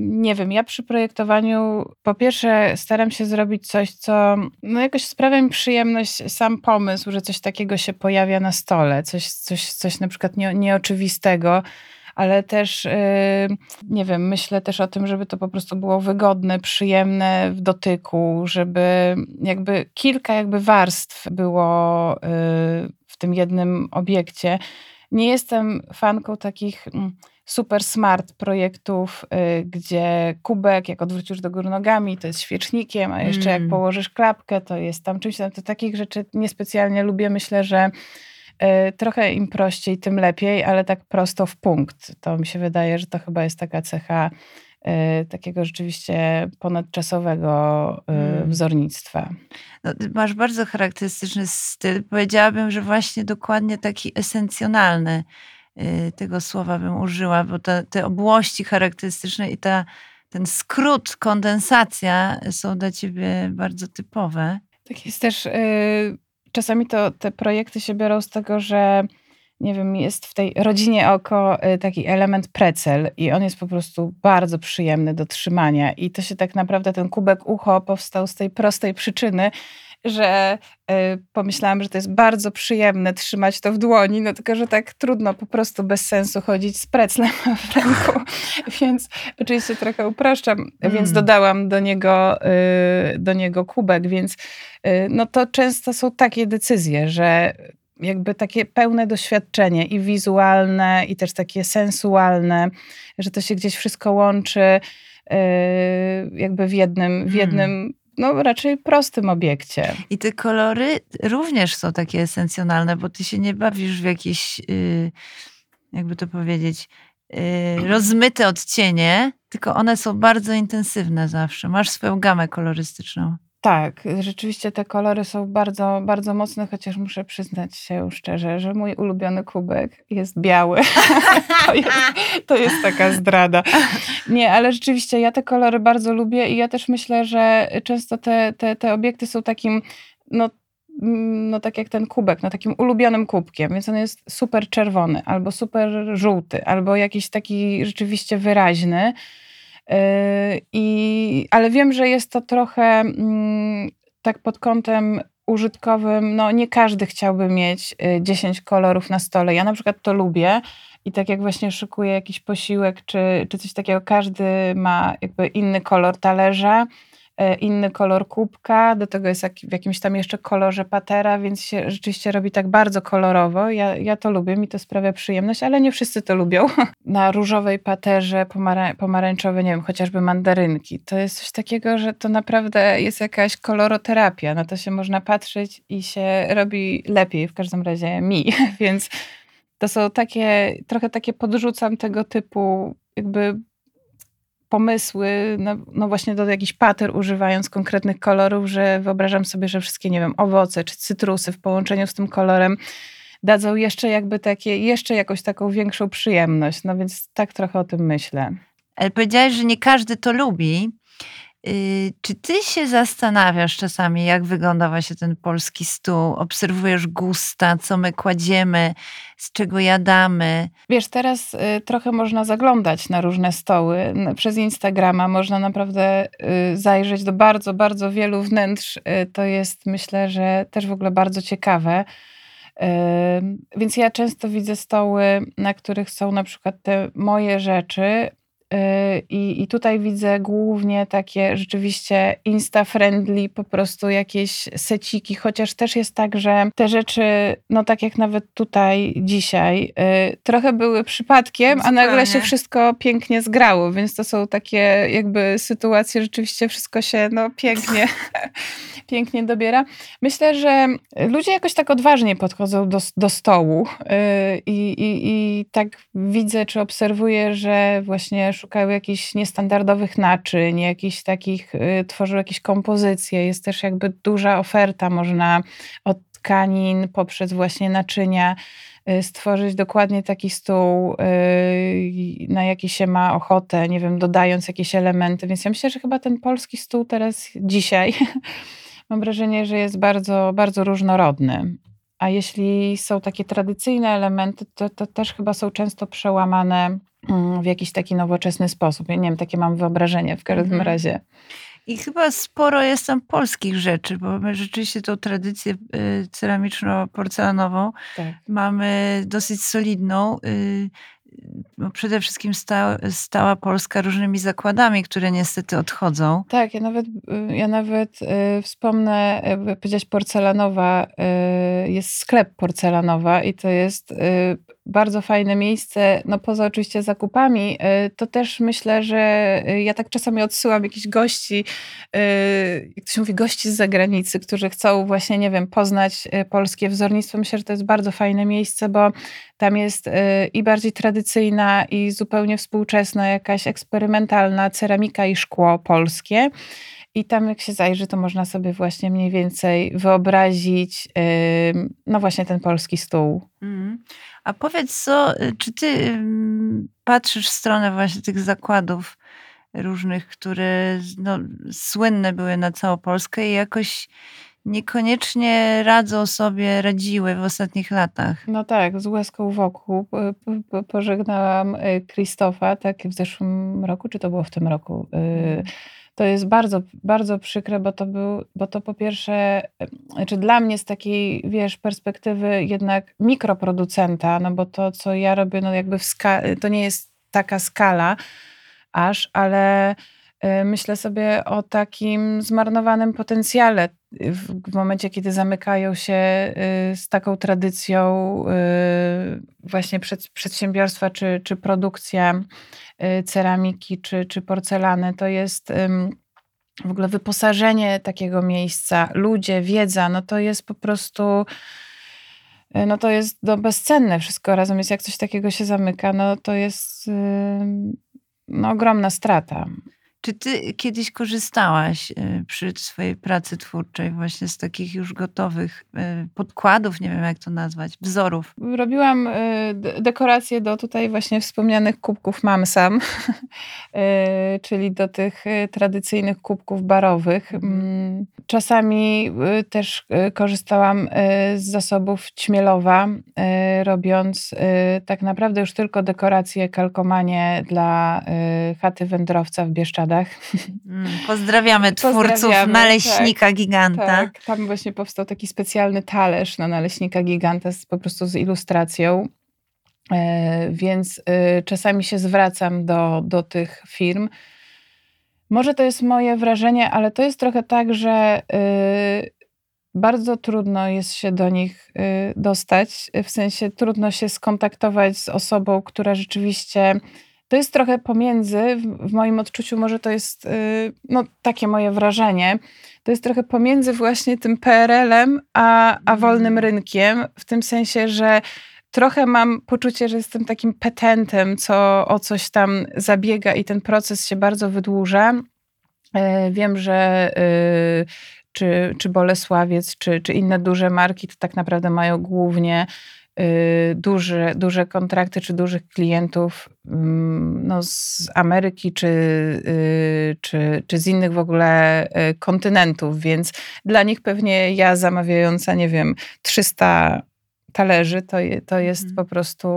nie wiem, ja przy projektowaniu po pierwsze staram się zrobić coś, co no jakoś sprawia mi przyjemność sam pomysł, że coś takiego się pojawia na stole, coś, coś, coś na przykład nie, nieoczywistego, ale też, y, nie wiem, myślę też o tym, żeby to po prostu było wygodne, przyjemne w dotyku, żeby jakby kilka jakby warstw było y, w tym jednym obiekcie. Nie jestem fanką takich mm, super smart projektów, y, gdzie kubek, jak odwrócisz do góry nogami, to jest świecznikiem, a jeszcze mm. jak położysz klapkę, to jest tam czymś tam. To takich rzeczy niespecjalnie lubię. Myślę, że trochę im prościej, tym lepiej, ale tak prosto w punkt. To mi się wydaje, że to chyba jest taka cecha e, takiego rzeczywiście ponadczasowego e, hmm. wzornictwa. No, masz bardzo charakterystyczny styl. Powiedziałabym, że właśnie dokładnie taki esencjonalny tego słowa bym użyła, bo te, te obłości charakterystyczne i ta, ten skrót, kondensacja są dla ciebie bardzo typowe. Tak jest też czasami to te projekty się biorą z tego, że nie wiem, jest w tej rodzinie oko y, taki element precel i on jest po prostu bardzo przyjemny do trzymania. I to się tak naprawdę, ten kubek ucho powstał z tej prostej przyczyny, że y, pomyślałam, że to jest bardzo przyjemne trzymać to w dłoni, no tylko, że tak trudno po prostu bez sensu chodzić z preclem [laughs] w ręku, [laughs] więc oczywiście trochę upraszczam, mm. więc dodałam do niego, y, do niego kubek, więc y, no to często są takie decyzje, że jakby takie pełne doświadczenie i wizualne, i też takie sensualne, że to się gdzieś wszystko łączy jakby w jednym, w jednym no, raczej prostym obiekcie. I te kolory również są takie esencjonalne, bo ty się nie bawisz w jakieś, yy, jakby to powiedzieć, yy, rozmyte odcienie, tylko one są bardzo intensywne zawsze. Masz swoją gamę kolorystyczną. Tak, rzeczywiście te kolory są bardzo, bardzo mocne, chociaż muszę przyznać się szczerze, że mój ulubiony kubek jest biały. [laughs] to, jest, to jest taka zdrada. Nie, ale rzeczywiście ja te kolory bardzo lubię i ja też myślę, że często te, te, te obiekty są takim, no no tak jak ten kubek, no takim ulubionym kubkiem, więc on jest super czerwony, albo super żółty, albo jakiś taki rzeczywiście wyraźny. Yy, I, ale wiem, że jest to trochę mm, tak pod kątem użytkowym, no nie każdy chciałby mieć 10 y, kolorów na stole. Ja na przykład to lubię i tak jak właśnie szykuję jakiś posiłek czy, czy coś takiego, każdy ma jakby inny kolor talerza inny kolor kubka, do tego jest w jakimś tam jeszcze kolorze patera, więc się rzeczywiście robi tak bardzo kolorowo. Ja, ja to lubię, mi to sprawia przyjemność, ale nie wszyscy to lubią. [laughs] Na różowej paterze pomara pomarańczowe, nie wiem, chociażby mandarynki. To jest coś takiego, że to naprawdę jest jakaś koloroterapia. Na to się można patrzeć i się robi lepiej, w każdym razie mi, [laughs] więc to są takie, trochę takie podrzucam tego typu jakby pomysły, no, no, właśnie do jakichś pater używając konkretnych kolorów, że wyobrażam sobie, że wszystkie, nie wiem, owoce czy cytrusy w połączeniu z tym kolorem dadzą jeszcze jakby takie, jeszcze jakąś taką większą przyjemność. No więc tak trochę o tym myślę. Ale powiedziałeś, że nie każdy to lubi. Y, czy ty się zastanawiasz czasami, jak wygląda właśnie ten polski stół? Obserwujesz gusta, co my kładziemy, z czego jadamy? Wiesz, teraz y, trochę można zaglądać na różne stoły. Przez Instagrama można naprawdę y, zajrzeć do bardzo, bardzo wielu wnętrz. To jest myślę, że też w ogóle bardzo ciekawe. Więc ja często widzę stoły, na których są na przykład te moje rzeczy, i, I tutaj widzę głównie takie rzeczywiście insta-friendly, po prostu jakieś seciki, chociaż też jest tak, że te rzeczy, no tak jak nawet tutaj dzisiaj, y, trochę były przypadkiem, Zupełnie. a nagle się wszystko pięknie zgrało, więc to są takie jakby sytuacje, rzeczywiście wszystko się no pięknie, [laughs] pięknie dobiera. Myślę, że ludzie jakoś tak odważnie podchodzą do, do stołu y, i, i, i tak widzę, czy obserwuję, że właśnie szukają jakichś niestandardowych naczyń, jakichś takich, y, tworzył jakieś kompozycje. Jest też jakby duża oferta, można od tkanin poprzez właśnie naczynia y, stworzyć dokładnie taki stół, y, na jaki się ma ochotę, nie wiem, dodając jakieś elementy. Więc ja myślę, że chyba ten polski stół teraz, dzisiaj, [laughs] mam wrażenie, że jest bardzo, bardzo różnorodny. A jeśli są takie tradycyjne elementy, to, to też chyba są często przełamane w jakiś taki nowoczesny sposób. Ja nie wiem, takie mam wyobrażenie w każdym mhm. razie. I chyba sporo jest tam polskich rzeczy, bo my rzeczywiście tą tradycję y, ceramiczno-porcelanową tak. mamy dosyć solidną. Y, no przede wszystkim sta, stała Polska różnymi zakładami, które niestety odchodzą. Tak, ja nawet, y, ja nawet wspomnę, powiedzieć porcelanowa, jest sklep porcelanowa i to jest bardzo fajne miejsce, no poza oczywiście zakupami, y, to też myślę, że y, ja tak czasami odsyłam jakichś gości, y, jak to się mówi, gości z zagranicy, którzy chcą właśnie, nie wiem, poznać polskie wzornictwo. Myślę, że to jest bardzo fajne miejsce, bo tam jest i bardziej tradycyjna i zupełnie współczesna, jakaś eksperymentalna ceramika i szkło polskie. I tam jak się zajrzy, to można sobie właśnie mniej więcej wyobrazić, no właśnie ten polski stół. Mm. A powiedz, co, czy ty patrzysz w stronę właśnie tych zakładów różnych, które no, słynne były na całą Polskę i jakoś niekoniecznie radzą sobie, radziły w ostatnich latach. No tak, z łezką wokół pożegnałam y, Krzysztofa, tak, w zeszłym roku, czy to było w tym roku? To jest bardzo, bardzo przykre, bo to był, bo to po pierwsze, znaczy dla mnie z takiej, wiesz, perspektywy jednak mikroproducenta, no bo to, co ja robię, no jakby to nie jest taka skala aż, ale myślę sobie o takim zmarnowanym potencjale w, w momencie, kiedy zamykają się y, z taką tradycją y, właśnie przed, przedsiębiorstwa czy, czy produkcja Y, ceramiki czy, czy porcelany. To jest w ogóle wyposażenie takiego miejsca, ludzie, wiedza, no to jest po prostu y, no to jest no, bezcenne wszystko razem. Jest jak coś takiego się zamyka, no to jest no, ogromna strata. Czy ty kiedyś korzystałaś y, przy swojej pracy twórczej właśnie z takich już gotowych y, podkładów, nie wiem jak to nazwać, wzorów? Robiłam y, de- dekoracje do tutaj właśnie wspomnianych kubków Mam Sam, [laughs] czyli do tych tradycyjnych kubków barowych. Mhm. Mm, Czasami też korzystałam z zasobów Ćmielowa, robiąc tak naprawdę już tylko dekoracje, kalkomanie dla chaty wędrowca w Bieszczadach. Mm, Pozdrawiamy twórców Pozdrawiamy, naleśnika giganta. Tak, tam właśnie powstał taki specjalny talerz na naleśnika giganta z, po prostu z ilustracją. E, więc e, czasami się zwracam do, do tych firm. Może to jest moje wrażenie, ale to jest trochę tak, że e, bardzo trudno jest się do nich e, dostać. W sensie trudno się skontaktować z osobą, która rzeczywiście. To jest trochę pomiędzy, w, moim odczuciu, może to jest e, no, takie moje wrażenie. To jest trochę pomiędzy właśnie tym PRL-em a, a wolnym rynkiem, w tym sensie, że trochę mam poczucie, że jestem takim petentem, co o coś tam zabiega i ten proces się bardzo wydłuża. E, Wiem, że y, czy, czy Bolesławiec, czy, czy inne duże marki to tak naprawdę mają głównie y, duże, duże kontrakty, czy dużych klientów mm, no, z Ameryki, czy, y, czy, czy z innych w ogóle y, kontynentów, więc dla nich pewnie ja zamawiająca, nie wiem, 300 talerzy, to, to jest Mhm. po prostu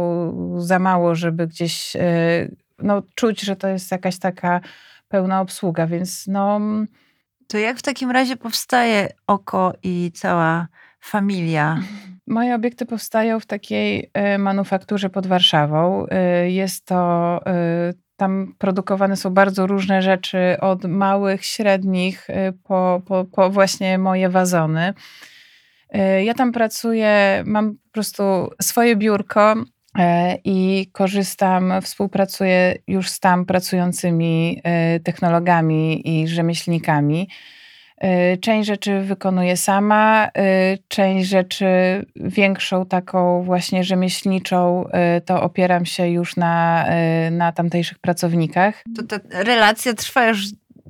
za mało, żeby gdzieś y, no, czuć, że to jest jakaś taka pełna obsługa, więc no... To jak w takim razie powstaje oko i cała familia? [laughs] Moje obiekty powstają w takiej e, manufakturze pod Warszawą. E, Jest to, e, tam produkowane są bardzo różne rzeczy, od małych, średnich, po, po, po właśnie moje wazony. Ja tam pracuję, mam po prostu swoje biurko i korzystam, współpracuję już z tam pracującymi technologami i rzemieślnikami. Y, Część rzeczy wykonuję sama, y, część rzeczy większą, taką właśnie rzemieślniczą, y, to opieram się już na, na tamtejszych pracownikach. To ta relacja trwa już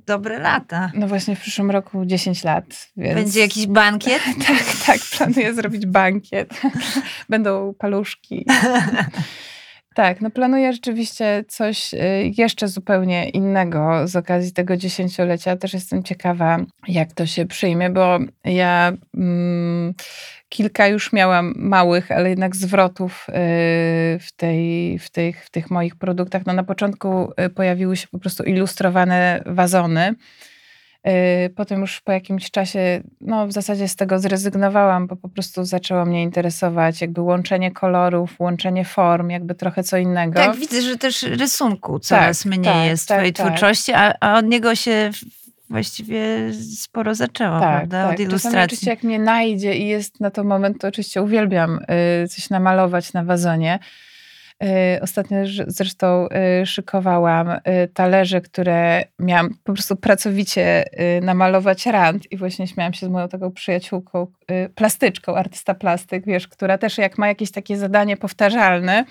dobre lata. No właśnie w przyszłym roku 10 lat, więc... Będzie jakiś bankiet? [laughs] Tak, tak, planuję zrobić bankiet. [laughs] Będą paluszki. [laughs] Tak, no planuję rzeczywiście coś y, jeszcze zupełnie innego z okazji tego dziesięciolecia. Też jestem ciekawa, jak to się przyjmie, bo ja mm, kilka już miałam małych, ale jednak zwrotów y, w, tej, w, tych, w tych moich produktach. No na początku y, pojawiły się po prostu ilustrowane wazony. Y, Potem już po jakimś czasie, no w zasadzie z tego zrezygnowałam, bo po prostu zaczęło mnie interesować jakby łączenie kolorów, łączenie form, jakby trochę co innego. Tak, widzę, że też rysunku coraz mniej tak, jest w tak, twojej tak. twórczości, a, a od niego się właściwie sporo zaczęło, prawda? Od Czasami ilustracji. oczywiście jak mnie najdzie i jest na to moment, to oczywiście uwielbiam y, coś namalować na wazonie. Y, Ostatnio zresztą y, szykowałam y, talerze, które miałam po prostu pracowicie namalować rand i właśnie śmiałam się z moją taką przyjaciółką, plastyczką, artysta plastyk, wiesz, która też jak ma jakieś takie zadanie powtarzalne,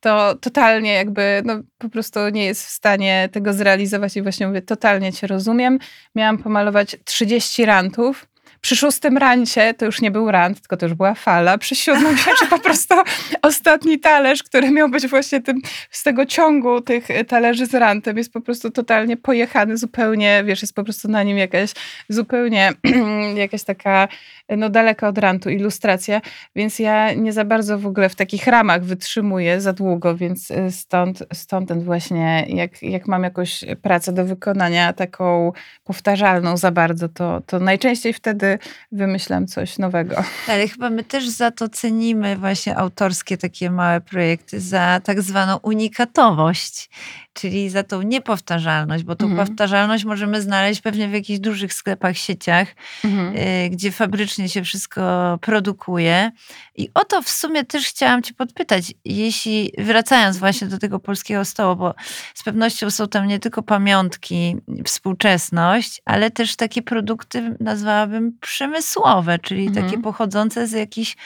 to totalnie jakby no, po prostu nie jest w stanie tego zrealizować i właśnie mówię, totalnie cię rozumiem. Miałam pomalować 30 rantów. Przy szóstym rancie to już nie był rant, tylko to już była fala. Przy siódmym rancie po prostu [laughs] ostatni talerz, który miał być właśnie tym, z tego ciągu tych talerzy z rantem jest po prostu totalnie pojechany zupełnie, wiesz, jest po prostu na nim jakaś zupełnie [clears throat] jakaś taka no daleka od rantu ilustracja, więc ja nie za bardzo w ogóle w takich ramach wytrzymuję za długo, więc y, stąd, stąd ten właśnie, jak, jak mam jakąś pracę do wykonania taką powtarzalną za bardzo, to, to najczęściej wtedy wymyślam coś nowego. Ale [laughs] chyba my też za to cenimy właśnie autorskie takie małe projekty, za tak zwaną unikatowość, czyli za tą niepowtarzalność, bo tą Mhm. powtarzalność możemy znaleźć pewnie w jakichś dużych sklepach, sieciach, y, gdzie fabrycznie się wszystko produkuje. I o to w sumie też chciałam Cię podpytać, jeśli wracając właśnie do tego polskiego stołu, bo z pewnością są tam nie tylko pamiątki, współczesność, ale też takie produkty, nazwałabym przemysłowe, czyli Mhm. takie pochodzące z jakichś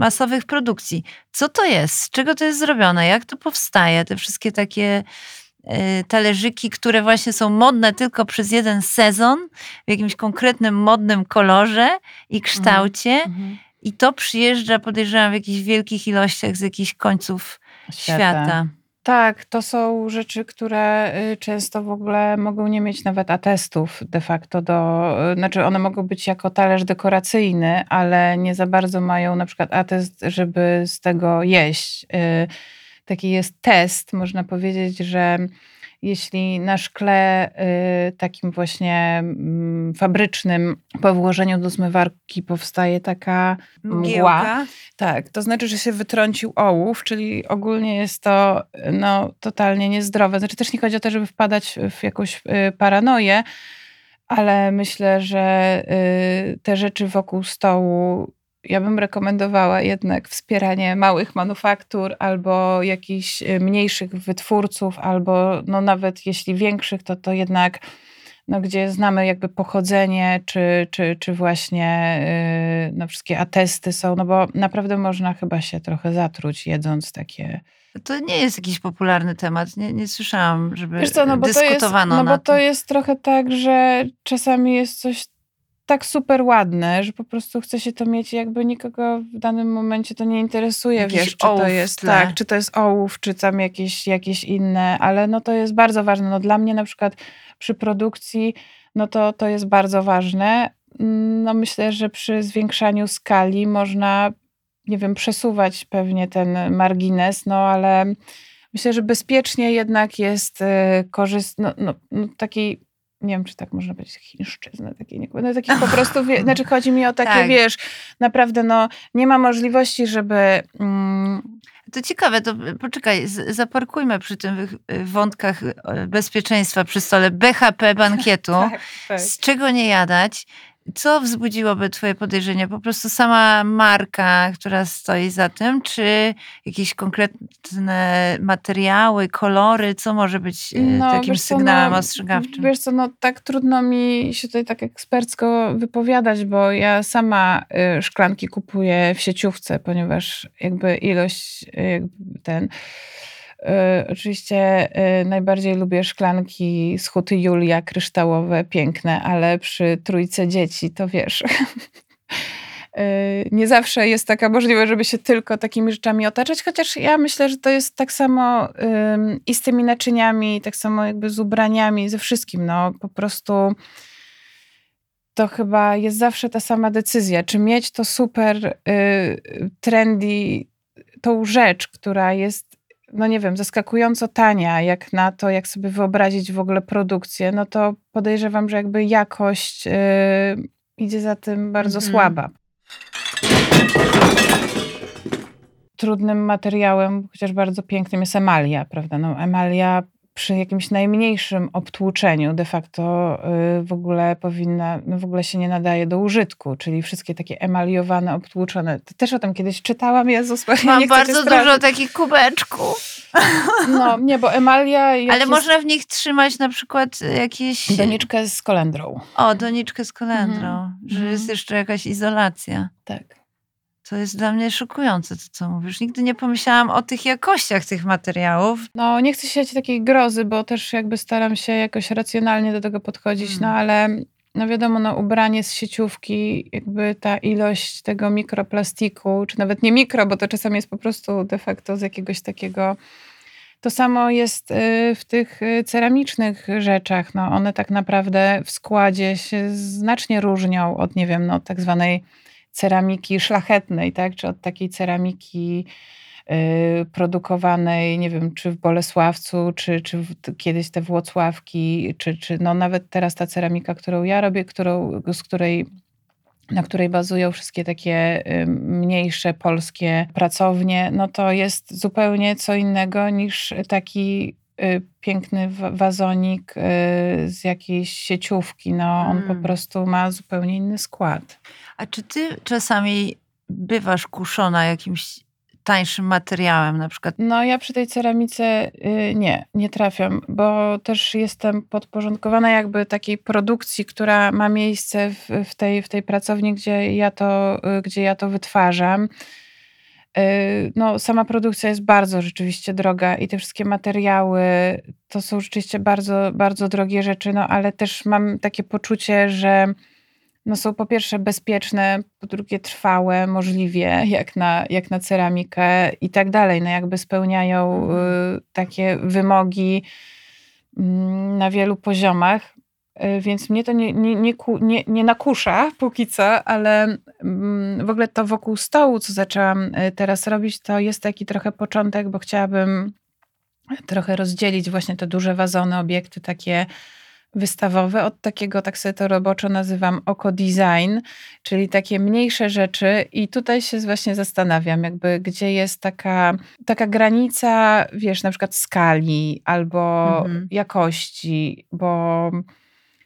masowych produkcji. Co to jest? Z czego to jest zrobione? Jak to powstaje? Te wszystkie takie y, talerzyki, które właśnie są modne tylko przez jeden sezon, w jakimś konkretnym modnym kolorze i kształcie. I to przyjeżdża, podejrzewam, w jakichś wielkich ilościach z jakichś końców świata. Tak, to są rzeczy, które y, często w ogóle mogą nie mieć nawet atestów de facto do, y, znaczy one mogą być jako talerz dekoracyjny, ale nie za bardzo mają na przykład atest, żeby z tego jeść. Y, Taki jest test, można powiedzieć, że jeśli na szkle y, takim właśnie mm, fabrycznym po włożeniu do zmywarki powstaje taka mgła, Mgiełka. tak, to znaczy, że się wytrącił ołów, czyli ogólnie jest to no, totalnie niezdrowe. Znaczy też nie chodzi o to, żeby wpadać w jakąś y, paranoję, ale myślę, że y, te rzeczy wokół stołu ja bym rekomendowała jednak wspieranie małych manufaktur albo jakichś y, mniejszych wytwórców, albo no nawet jeśli większych, to to jednak no, gdzie znamy jakby pochodzenie, czy, czy, czy właśnie yy, no, wszystkie atesty są, no bo naprawdę można chyba się trochę zatruć jedząc takie... To nie jest jakiś popularny temat. Nie, nie słyszałam, żeby co, no bo to jest, dyskutowano no bo to tym. jest trochę tak, że czasami jest coś tak super ładne, że po prostu chce się to mieć, jakby nikogo w danym momencie to nie interesuje, Jakiś wiesz, czy to jest tak, czy to jest ołów, czy tam jakieś, jakieś inne, ale no to jest bardzo ważne. No dla mnie na przykład przy produkcji, no to to jest bardzo ważne. No myślę, że przy zwiększaniu skali można, nie wiem, przesuwać pewnie ten margines, no ale myślę, że bezpiecznie jednak jest korzystny, no, no, no taki nie wiem, czy tak można powiedzieć, chińszczyznę, takiej, no takich po prostu, wie, [laughs] znaczy chodzi mi o takie, Tak. wiesz, naprawdę no, nie ma możliwości, żeby... Mm, To ciekawe, to poczekaj, z- zaparkujmy przy tych y, wątkach y, bezpieczeństwa przy stole BHP bankietu. [laughs] tak. Z czego nie jadać? Co wzbudziłoby twoje podejrzenie? Po prostu sama marka, która stoi za tym, czy jakieś konkretne materiały, kolory? Co może być y, takim wiesz co, sygnałem no, ostrzegawczym? Wiesz co, no tak trudno mi się tutaj tak ekspercko wypowiadać, bo ja sama y, szklanki kupuję w sieciówce, ponieważ jakby ilość y, jakby ten... Y, oczywiście y, najbardziej lubię szklanki z huty Julia, kryształowe, piękne, ale przy trójce dzieci to wiesz... y, [laughs] Nie zawsze jest taka możliwość, żeby się tylko takimi rzeczami otaczać, chociaż ja myślę, że to jest tak samo i z tymi naczyniami, tak samo jakby z ubraniami, ze wszystkim. No po prostu to chyba jest zawsze ta sama decyzja, czy mieć to super y, trendy, tą rzecz, która jest, no nie wiem, zaskakująco tania, jak na to, jak sobie wyobrazić w ogóle produkcję, no to podejrzewam, że jakby jakość y, idzie za tym bardzo Mhm. słaba. Trudnym materiałem, chociaż bardzo pięknym jest emalia, prawda? No, emalia przy jakimś najmniejszym obtłuczeniu de facto y, w ogóle powinna, no w ogóle się nie nadaje do użytku, czyli wszystkie takie emaliowane, obtłuczone. To też o tym kiedyś czytałam, Jezus, Maria, Mam bardzo dużo takich kubeczków. [laughs] No, nie, bo emalia... jak Ale można w nich trzymać na przykład jakieś... Doniczkę z kolendrą. O, doniczkę z kolendrą, Mhm. że Mhm. jest jeszcze jakaś izolacja. Tak. To jest dla mnie szokujące, to co mówisz. Nigdy nie pomyślałam o tych jakościach tych materiałów. No, nie chcę siać takiej grozy, bo też jakby staram się jakoś racjonalnie do tego podchodzić, Mm. no ale no wiadomo, no ubranie z sieciówki, jakby ta ilość tego mikroplastiku, czy nawet nie mikro, bo to czasami jest po prostu de facto z jakiegoś takiego... To samo jest y, w tych y, ceramicznych rzeczach. No, one tak naprawdę w składzie się znacznie różnią od, nie wiem, no, tak zwanej ceramiki szlachetnej, tak? czy od takiej ceramiki y, produkowanej, nie wiem, czy w Bolesławcu, czy, czy kiedyś te Włocławki, czy, czy no nawet teraz ta ceramika, którą ja robię, którą, z której na której bazują wszystkie takie y, mniejsze polskie pracownie, no to jest zupełnie co innego niż taki y, piękny wa- wazonik z jakiejś sieciówki. No, on po Mm. prostu ma zupełnie inny skład. A czy ty czasami bywasz kuszona jakimś tańszym materiałem, na przykład No ja przy tej ceramice y, nie, nie trafiam, bo też jestem podporządkowana jakby takiej produkcji, która ma miejsce w, w, tej, w tej pracowni, gdzie ja to, y, gdzie ja to wytwarzam. Y, No, sama produkcja jest bardzo rzeczywiście droga i te wszystkie materiały to są rzeczywiście bardzo, bardzo drogie rzeczy, no ale też mam takie poczucie, że no są po pierwsze bezpieczne, po drugie trwałe, możliwie, jak na, jak na ceramikę i tak dalej. No jakby spełniają y, takie wymogi mm, na wielu poziomach. Y, Więc mnie to nie, nie, nie, nie, nie nakusza póki co, ale mm, w ogóle to wokół stołu, co zaczęłam y, teraz robić, to jest taki trochę początek, bo chciałabym trochę rozdzielić właśnie te duże wazony, obiekty takie wystawowe od takiego, tak sobie to roboczo nazywam, oko design, czyli takie mniejsze rzeczy i tutaj się właśnie zastanawiam, jakby gdzie jest taka, taka granica, wiesz, na przykład skali albo Mhm. jakości, bo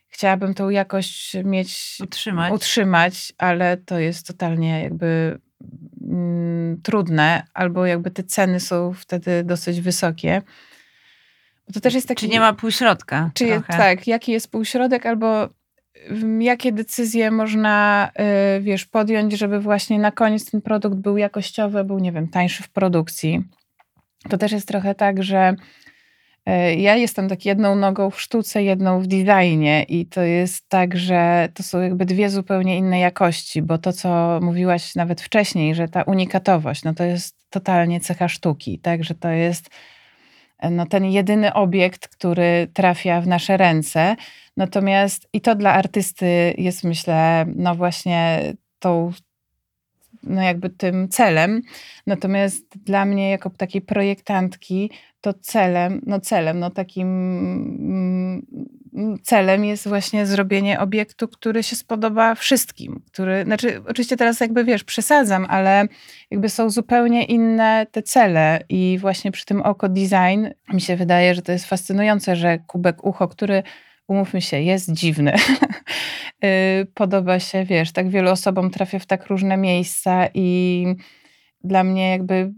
chciałabym tą jakość mieć Utrzymać. utrzymać, ale to jest totalnie jakby mm, trudne, albo jakby te ceny są wtedy dosyć wysokie. To też jest taki... Czy nie ma półśrodka? Czy tak, jaki jest półśrodek, albo mm, jakie decyzje można, y, wiesz, podjąć, żeby właśnie na koniec ten produkt był jakościowy, był, nie wiem, tańszy w produkcji. To też jest trochę tak, że y, ja jestem tak jedną nogą w sztuce, jedną w designie i to jest tak, że to są jakby dwie zupełnie inne jakości, bo to, co mówiłaś nawet wcześniej, że ta unikatowość, no to jest totalnie cecha sztuki, tak, że to jest no, ten jedyny obiekt, który trafia w nasze ręce. Natomiast i to dla artysty jest, myślę, no właśnie tą, no jakby tym celem. Natomiast dla mnie, jako takiej projektantki, to celem, no celem, no takim mm, celem jest właśnie zrobienie obiektu, który się spodoba wszystkim. Który, znaczy, oczywiście teraz jakby wiesz, przesadzam, ale jakby są zupełnie inne te cele i właśnie przy tym oko design mi się wydaje, że to jest fascynujące, że kubek ucho, który umówmy się, jest dziwny. [laughs] Y, Podoba się, wiesz, tak wielu osobom trafia w tak różne miejsca i dla mnie jakby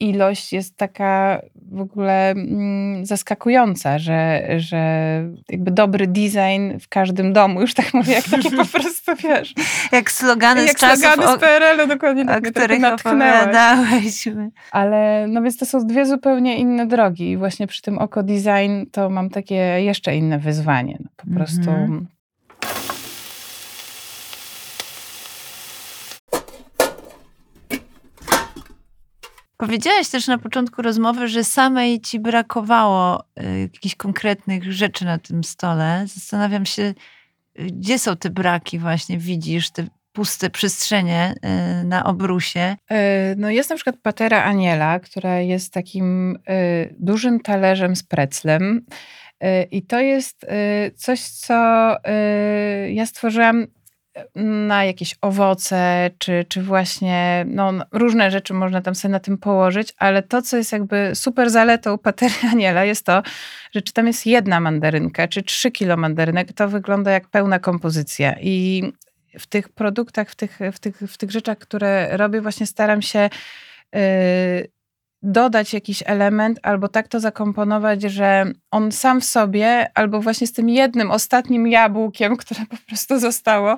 ilość jest taka w ogóle mm, zaskakująca, że, że jakby dobry design w każdym domu, już tak mówię, jak takie po prostu, wiesz, [laughs] Jak slogany jak z czasów, slogany z PRL-u, dokładnie tak mnie których. Ale no więc to są dwie zupełnie inne drogi i właśnie przy tym oko design to mam takie jeszcze inne wyzwanie. No, po Mhm. prostu Powiedziałaś też na początku rozmowy, że samej ci brakowało y, jakichś konkretnych rzeczy na tym stole. Zastanawiam się, y, gdzie są te braki właśnie, widzisz, te puste przestrzenie y, na obrusie. No jest na przykład patera Aniela, która jest takim dużym talerzem z preclem. I to jest coś, co ja stworzyłam na jakieś owoce, czy, czy właśnie no, różne rzeczy można tam sobie na tym położyć, ale to, co jest jakby super zaletą patery Aniela, jest to, że czy tam jest jedna mandarynka, czy trzy kilo mandarynek, to wygląda jak pełna kompozycja. I w tych produktach, w tych, w tych, w tych rzeczach, które robię, właśnie staram się yy, dodać jakiś element, albo tak to zakomponować, że on sam w sobie, albo właśnie z tym jednym ostatnim jabłkiem, [laughs] które po prostu zostało,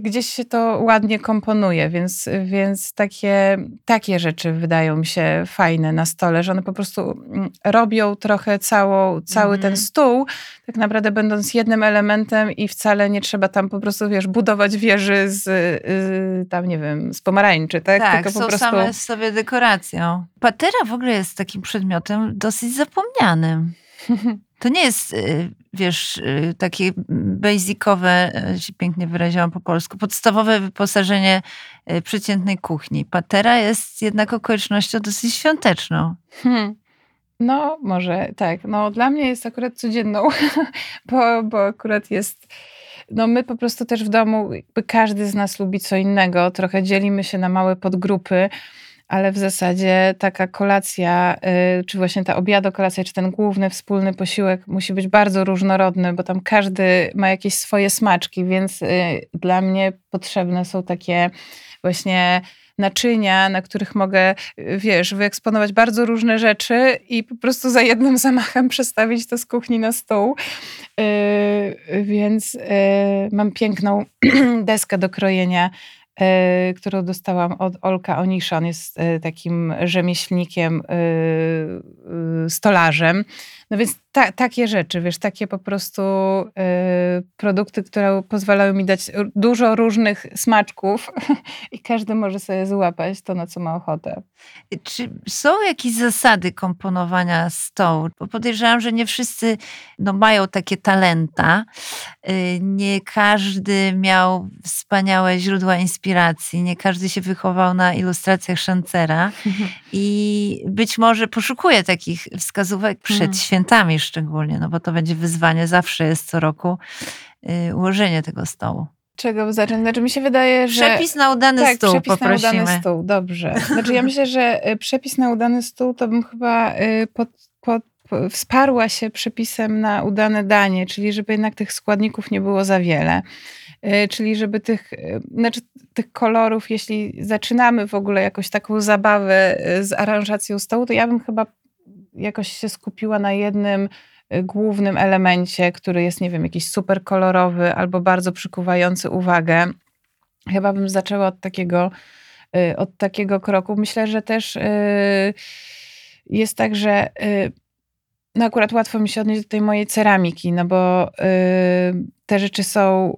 gdzieś się to ładnie komponuje, więc, więc takie, takie rzeczy wydają mi się fajne na stole, że one po prostu mm, robią trochę całą, cały Mhm. ten stół, tak naprawdę będąc jednym elementem i wcale nie trzeba tam po prostu, wiesz, budować wieży z, y, tam, nie wiem, z pomarańczy, tak? Tak, Tylko są po prostu... same sobie dekoracją. Patera w ogóle jest takim przedmiotem dosyć zapomnianym. [laughs] To nie jest, y, wiesz, y, takie basicowe, y, się pięknie wyraziłam po polsku, podstawowe wyposażenie przeciętnej kuchni. Patera jest jednak okolicznością dosyć świąteczną. Hmm. No, może tak. No, dla mnie jest akurat codzienną, [laughs] bo, bo akurat jest. No, my po prostu też w domu, każdy z nas lubi co innego. Trochę dzielimy się na małe podgrupy, ale w zasadzie taka kolacja, y, czy właśnie ta obiadokolacja, czy ten główny wspólny posiłek musi być bardzo różnorodny, bo tam każdy ma jakieś swoje smaczki, więc y, dla mnie potrzebne są takie właśnie naczynia, na których mogę, wiesz, wyeksponować bardzo różne rzeczy i po prostu za jednym zamachem [laughs] przestawić to z kuchni na stół. Yy, więc yy, mam piękną [clears throat] deskę do krojenia którą dostałam od Olka Oniszon. Jest e, takim rzemieślnikiem, e, e, stolarzem. No więc ta, takie rzeczy, wiesz, takie po prostu e, produkty, które pozwalają mi dać dużo różnych smaczków [laughs] i każdy może sobie złapać to, na co ma ochotę. Czy są jakieś zasady komponowania stołu? Bo podejrzewam, że nie wszyscy no, mają takie talenta. Nie każdy miał wspaniałe źródła inspiracji, nie każdy się wychował na ilustracjach Szancera [laughs] i być może poszukuje takich wskazówek przed Mhm. świętami szczególnie, no bo to będzie wyzwanie, zawsze jest co roku y, ułożenie tego stołu. Czego zacząć? Znaczy mi się wydaje, że... Przepis na udany tak, stół przepis poprosimy. na udany stół, dobrze. Znaczy ja myślę, że y, przepis na udany stół to bym chyba y, pod, pod, po- wsparła się przepisem na udane danie, czyli żeby jednak tych składników nie było za wiele. Y, Czyli żeby tych, y, znaczy tych kolorów, jeśli zaczynamy w ogóle jakąś taką zabawę y, z aranżacją stołu, to ja bym chyba jakoś się skupiła na jednym głównym elemencie, który jest, nie wiem, jakiś super kolorowy albo bardzo przykuwający uwagę. Chyba bym zaczęła od takiego, od takiego kroku. Myślę, że też jest tak, że no akurat łatwo mi się odnieść do tej mojej ceramiki, no bo te rzeczy są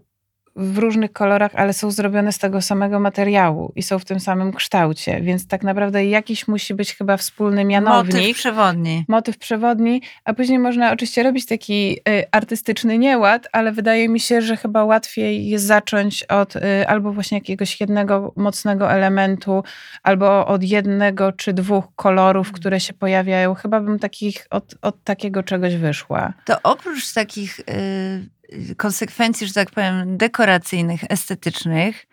w różnych kolorach, ale są zrobione z tego samego materiału i są w tym samym kształcie, więc tak naprawdę jakiś musi być chyba wspólny mianownik Motyw przewodni. motyw przewodni, a później można oczywiście robić taki y, artystyczny nieład, ale wydaje mi się, że chyba łatwiej jest zacząć od y, albo właśnie jakiegoś jednego mocnego elementu, albo od jednego czy dwóch kolorów, które się pojawiają. Chyba bym takich, od, od takiego czegoś wyszła. To oprócz takich y, y, konsekwencji, że tak powiem, dekoracyjnych, estetycznych,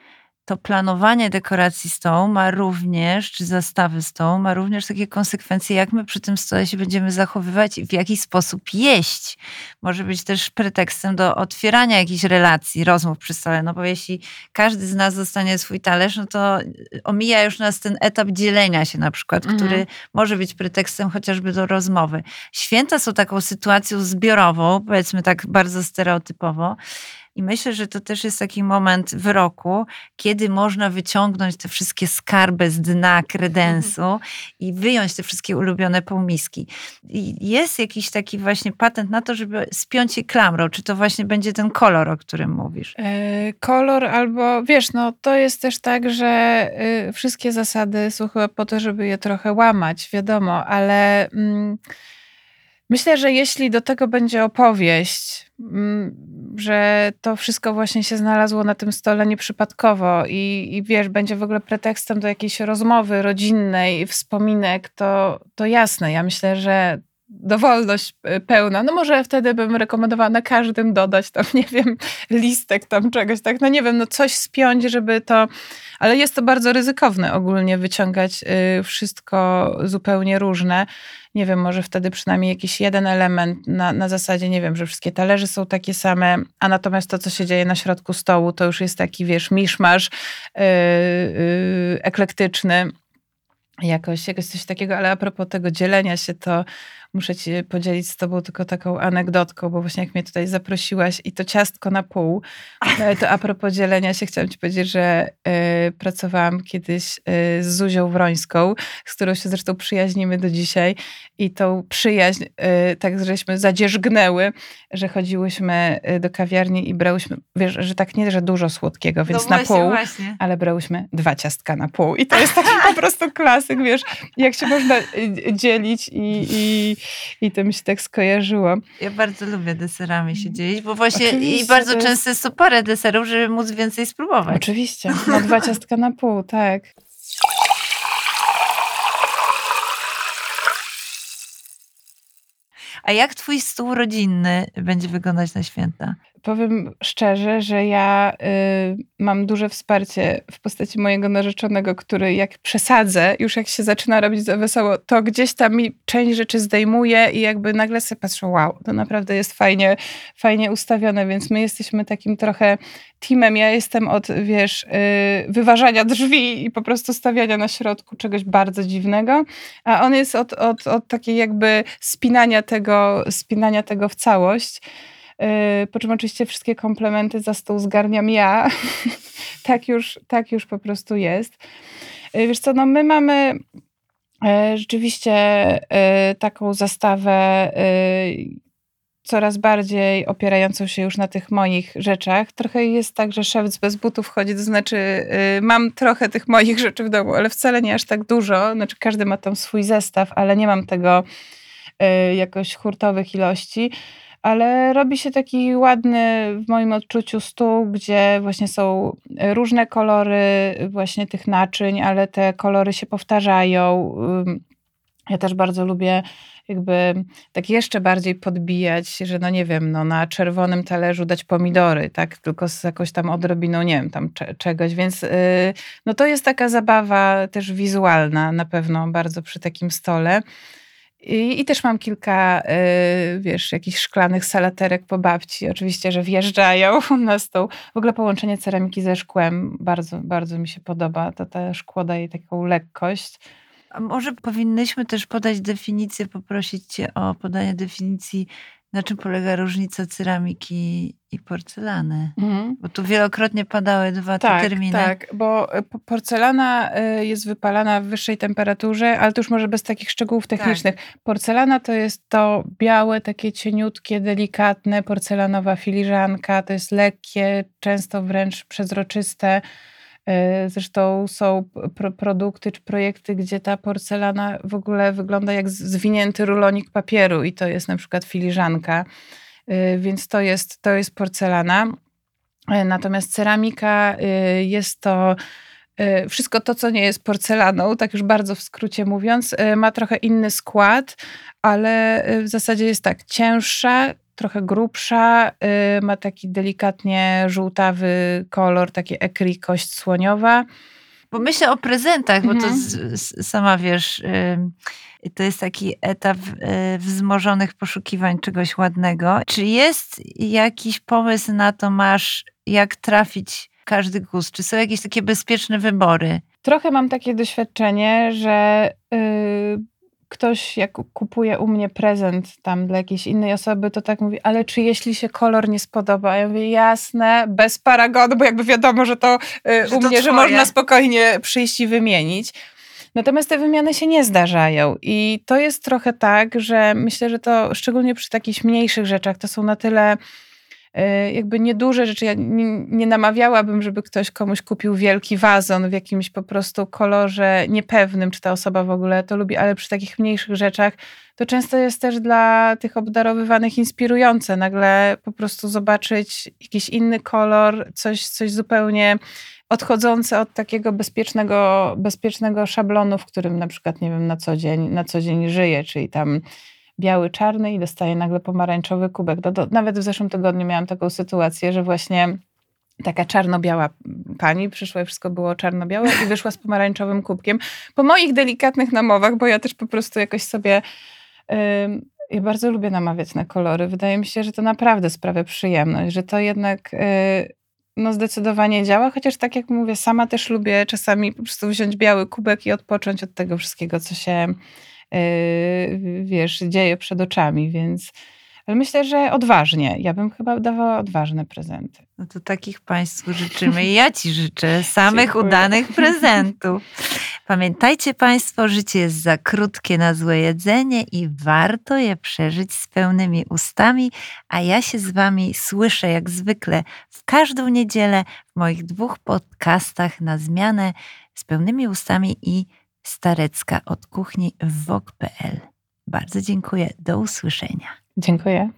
to planowanie dekoracji stołu ma również, czy zastawy stołu, ma również takie konsekwencje, jak my przy tym stole się będziemy zachowywać i w jaki sposób jeść. Może być też pretekstem do otwierania jakichś relacji, rozmów przy stole. No bo jeśli każdy z nas dostanie swój talerz, no to omija już nas ten etap dzielenia się na przykład, Mhm. który może być pretekstem chociażby do rozmowy. Święta są taką sytuacją zbiorową, powiedzmy tak bardzo stereotypowo. I myślę, że to też jest taki moment w roku, kiedy można wyciągnąć te wszystkie skarby z dna kredensu i wyjąć te wszystkie ulubione półmiski. I jest jakiś taki właśnie patent na to, żeby spiąć je klamrą. Czy to właśnie będzie ten kolor, o którym mówisz? E, kolor albo, wiesz, no to jest też tak, że y, wszystkie zasady są chyba po to, żeby je trochę łamać, wiadomo, ale mm, myślę, że jeśli do tego będzie opowieść, że to wszystko właśnie się znalazło na tym stole nieprzypadkowo i, i wiesz, będzie w ogóle pretekstem do jakiejś rozmowy rodzinnej, wspominek, to, to jasne. Ja myślę, że dowolność y, pełna. No może wtedy bym rekomendowała na każdym dodać tam, [laughs] nie wiem, listek tam czegoś, tak, no nie wiem, no coś spiąć, żeby to, ale jest to bardzo ryzykowne ogólnie wyciągać y, wszystko zupełnie różne. Nie wiem, może wtedy przynajmniej jakiś jeden element na, na zasadzie, nie wiem, że wszystkie talerze są takie same, a natomiast to, co się dzieje na środku stołu, to już jest taki, wiesz, miszmasz yy, yy, eklektyczny. Jakoś, jakoś coś takiego, ale a propos tego dzielenia się, to muszę ci podzielić z tobą tylko taką anegdotką, bo właśnie jak mnie tutaj zaprosiłaś i to ciastko na pół, [laughs] to a propos dzielenia się, chciałam ci powiedzieć, że e, pracowałam kiedyś e, z Zuzią Wrońską, z którą się zresztą przyjaźnimy do dzisiaj i tą przyjaźń e, tak żeśmy zadzierzgnęły, że chodziłyśmy e, do kawiarni i brałyśmy, wiesz, że tak nie, że dużo słodkiego, więc no na właśnie, pół, właśnie. ale brałyśmy dwa ciastka na pół. I to jest taki po prostu klasyk, wiesz, jak się można y, dzielić i, i, i to mi się tak skojarzyło. Ja bardzo lubię deserami się dzielić, bo właśnie Oczywiście, i bardzo jest- często jest to parę deserów, żeby móc więcej spróbować. Oczywiście, [laughs] na dwa ciastka na pół, tak. A jak twój stół rodzinny będzie wyglądać na święta? Powiem szczerze, że ja y, mam duże wsparcie w postaci mojego narzeczonego, który jak przesadzę, już jak się zaczyna robić za wesoło, to gdzieś tam mi część rzeczy zdejmuje i jakby nagle sobie patrzę, wow, to naprawdę jest fajnie, fajnie ustawione, więc my jesteśmy takim trochę teamem. Ja jestem od, wiesz, y, wyważania drzwi i po prostu stawiania na środku czegoś bardzo dziwnego, a on jest od, od, od takiej jakby spinania tego, spinania tego w całość. Yy, po czym oczywiście wszystkie komplementy za stół zgarniam ja. [laughs] tak, już, tak już po prostu jest. Yy, wiesz co, no my mamy yy, rzeczywiście taką zastawę coraz bardziej opierającą się już na tych moich rzeczach. Trochę jest tak, że szewc bez butów chodzi, to znaczy mam trochę tych moich rzeczy w domu, ale wcale nie aż tak dużo. Znaczy każdy ma tam swój zestaw, ale nie mam tego jakoś hurtowych ilości. Ale robi się taki ładny w moim odczuciu stół, gdzie właśnie są różne kolory właśnie tych naczyń, ale te kolory się powtarzają. Ja też bardzo lubię jakby tak jeszcze bardziej podbijać, że no nie wiem, no na czerwonym talerzu dać pomidory, tak, tylko z jakąś tam odrobiną, nie wiem, tam cze- czegoś, więc yy, no to jest taka zabawa też wizualna na pewno bardzo przy takim stole. I, I też mam kilka, yy, wiesz, jakichś szklanych salaterek po babci, oczywiście, że wjeżdżają [laughs] na stół. W ogóle połączenie ceramiki ze szkłem bardzo, bardzo mi się podoba. To te szkło daje taką lekkość. A może powinnyśmy też podać definicję, poprosić Cię o podanie definicji, na czym polega różnica ceramiki i porcelany. Bo tu wielokrotnie padały dwa te Tak, terminy. tak, bo po- porcelana y, jest wypalana w wyższej temperaturze, ale to już może bez takich szczegółów Tak. technicznych. Porcelana to jest to białe, takie cieniutkie, delikatne, porcelanowa filiżanka, to jest lekkie, często wręcz przezroczyste. Y, Zresztą są pro produkty czy projekty, gdzie ta porcelana w ogóle wygląda jak zwinięty rulonik papieru i to jest na przykład filiżanka. Y, Więc to jest, to jest porcelana. E, Natomiast ceramika jest to wszystko to, co nie jest porcelaną, tak już bardzo w skrócie mówiąc, ma trochę inny skład, ale w zasadzie jest tak cięższa, trochę grubsza, y, ma taki delikatnie żółtawy kolor, takie ekri, kość słoniowa. Bo myślę o prezentach, bo to Mhm. z, z, sama wiesz, ym, to jest taki etap y, wzmożonych poszukiwań czegoś ładnego. Czy jest jakiś pomysł na to, masz, jak trafić każdy gust? Czy są jakieś takie bezpieczne wybory? Trochę mam takie doświadczenie, że y, ktoś jak kupuje u mnie prezent tam dla jakiejś innej osoby, to tak mówi, ale czy jeśli się kolor nie spodoba? Ja mówię, jasne, bez paragonu, bo jakby wiadomo, że to y, Że u to mnie, że twoje. można spokojnie przyjść i wymienić. Natomiast te wymiany się nie zdarzają i to jest trochę tak, że myślę, że to szczególnie przy takich mniejszych rzeczach, to są na tyle jakby nieduże rzeczy. Ja nie, nie namawiałabym, żeby ktoś komuś kupił wielki wazon w jakimś po prostu kolorze niepewnym, czy ta osoba w ogóle to lubi, ale przy takich mniejszych rzeczach to często jest też dla tych obdarowywanych inspirujące. Nagle po prostu zobaczyć jakiś inny kolor, coś, coś zupełnie odchodzące od takiego bezpiecznego, bezpiecznego szablonu, w którym na przykład, nie wiem, na co dzień, na co dzień żyję, czyli tam biały, czarny i dostaję nagle pomarańczowy kubek. No to, nawet w zeszłym tygodniu miałam taką sytuację, że właśnie taka czarno-biała pani przyszła i wszystko było czarno-białe i wyszła z pomarańczowym kubkiem. Po moich delikatnych namowach, bo ja też po prostu jakoś sobie... ym, ja bardzo lubię namawiać na kolory. Wydaje mi się, że to naprawdę sprawia przyjemność, że to jednak y, no zdecydowanie działa, chociaż tak jak mówię, sama też lubię czasami po prostu wziąć biały kubek i odpocząć od tego wszystkiego, co się yy, wiesz, dzieje przed oczami, więc ale myślę, że odważnie. Ja bym chyba dawała odważne prezenty. No to takich Państwu życzymy i ja Ci życzę [laughs] samych Dziękuję. udanych [laughs] prezentów. Pamiętajcie Państwo, życie jest za krótkie na złe jedzenie i warto je przeżyć z pełnymi ustami, a ja się z Wami słyszę jak zwykle w każdą niedzielę w moich dwóch podcastach na zmianę z pełnymi ustami i Starecka od kuchni w wok.pl. Bardzo dziękuję. Do usłyszenia. Dziękuję.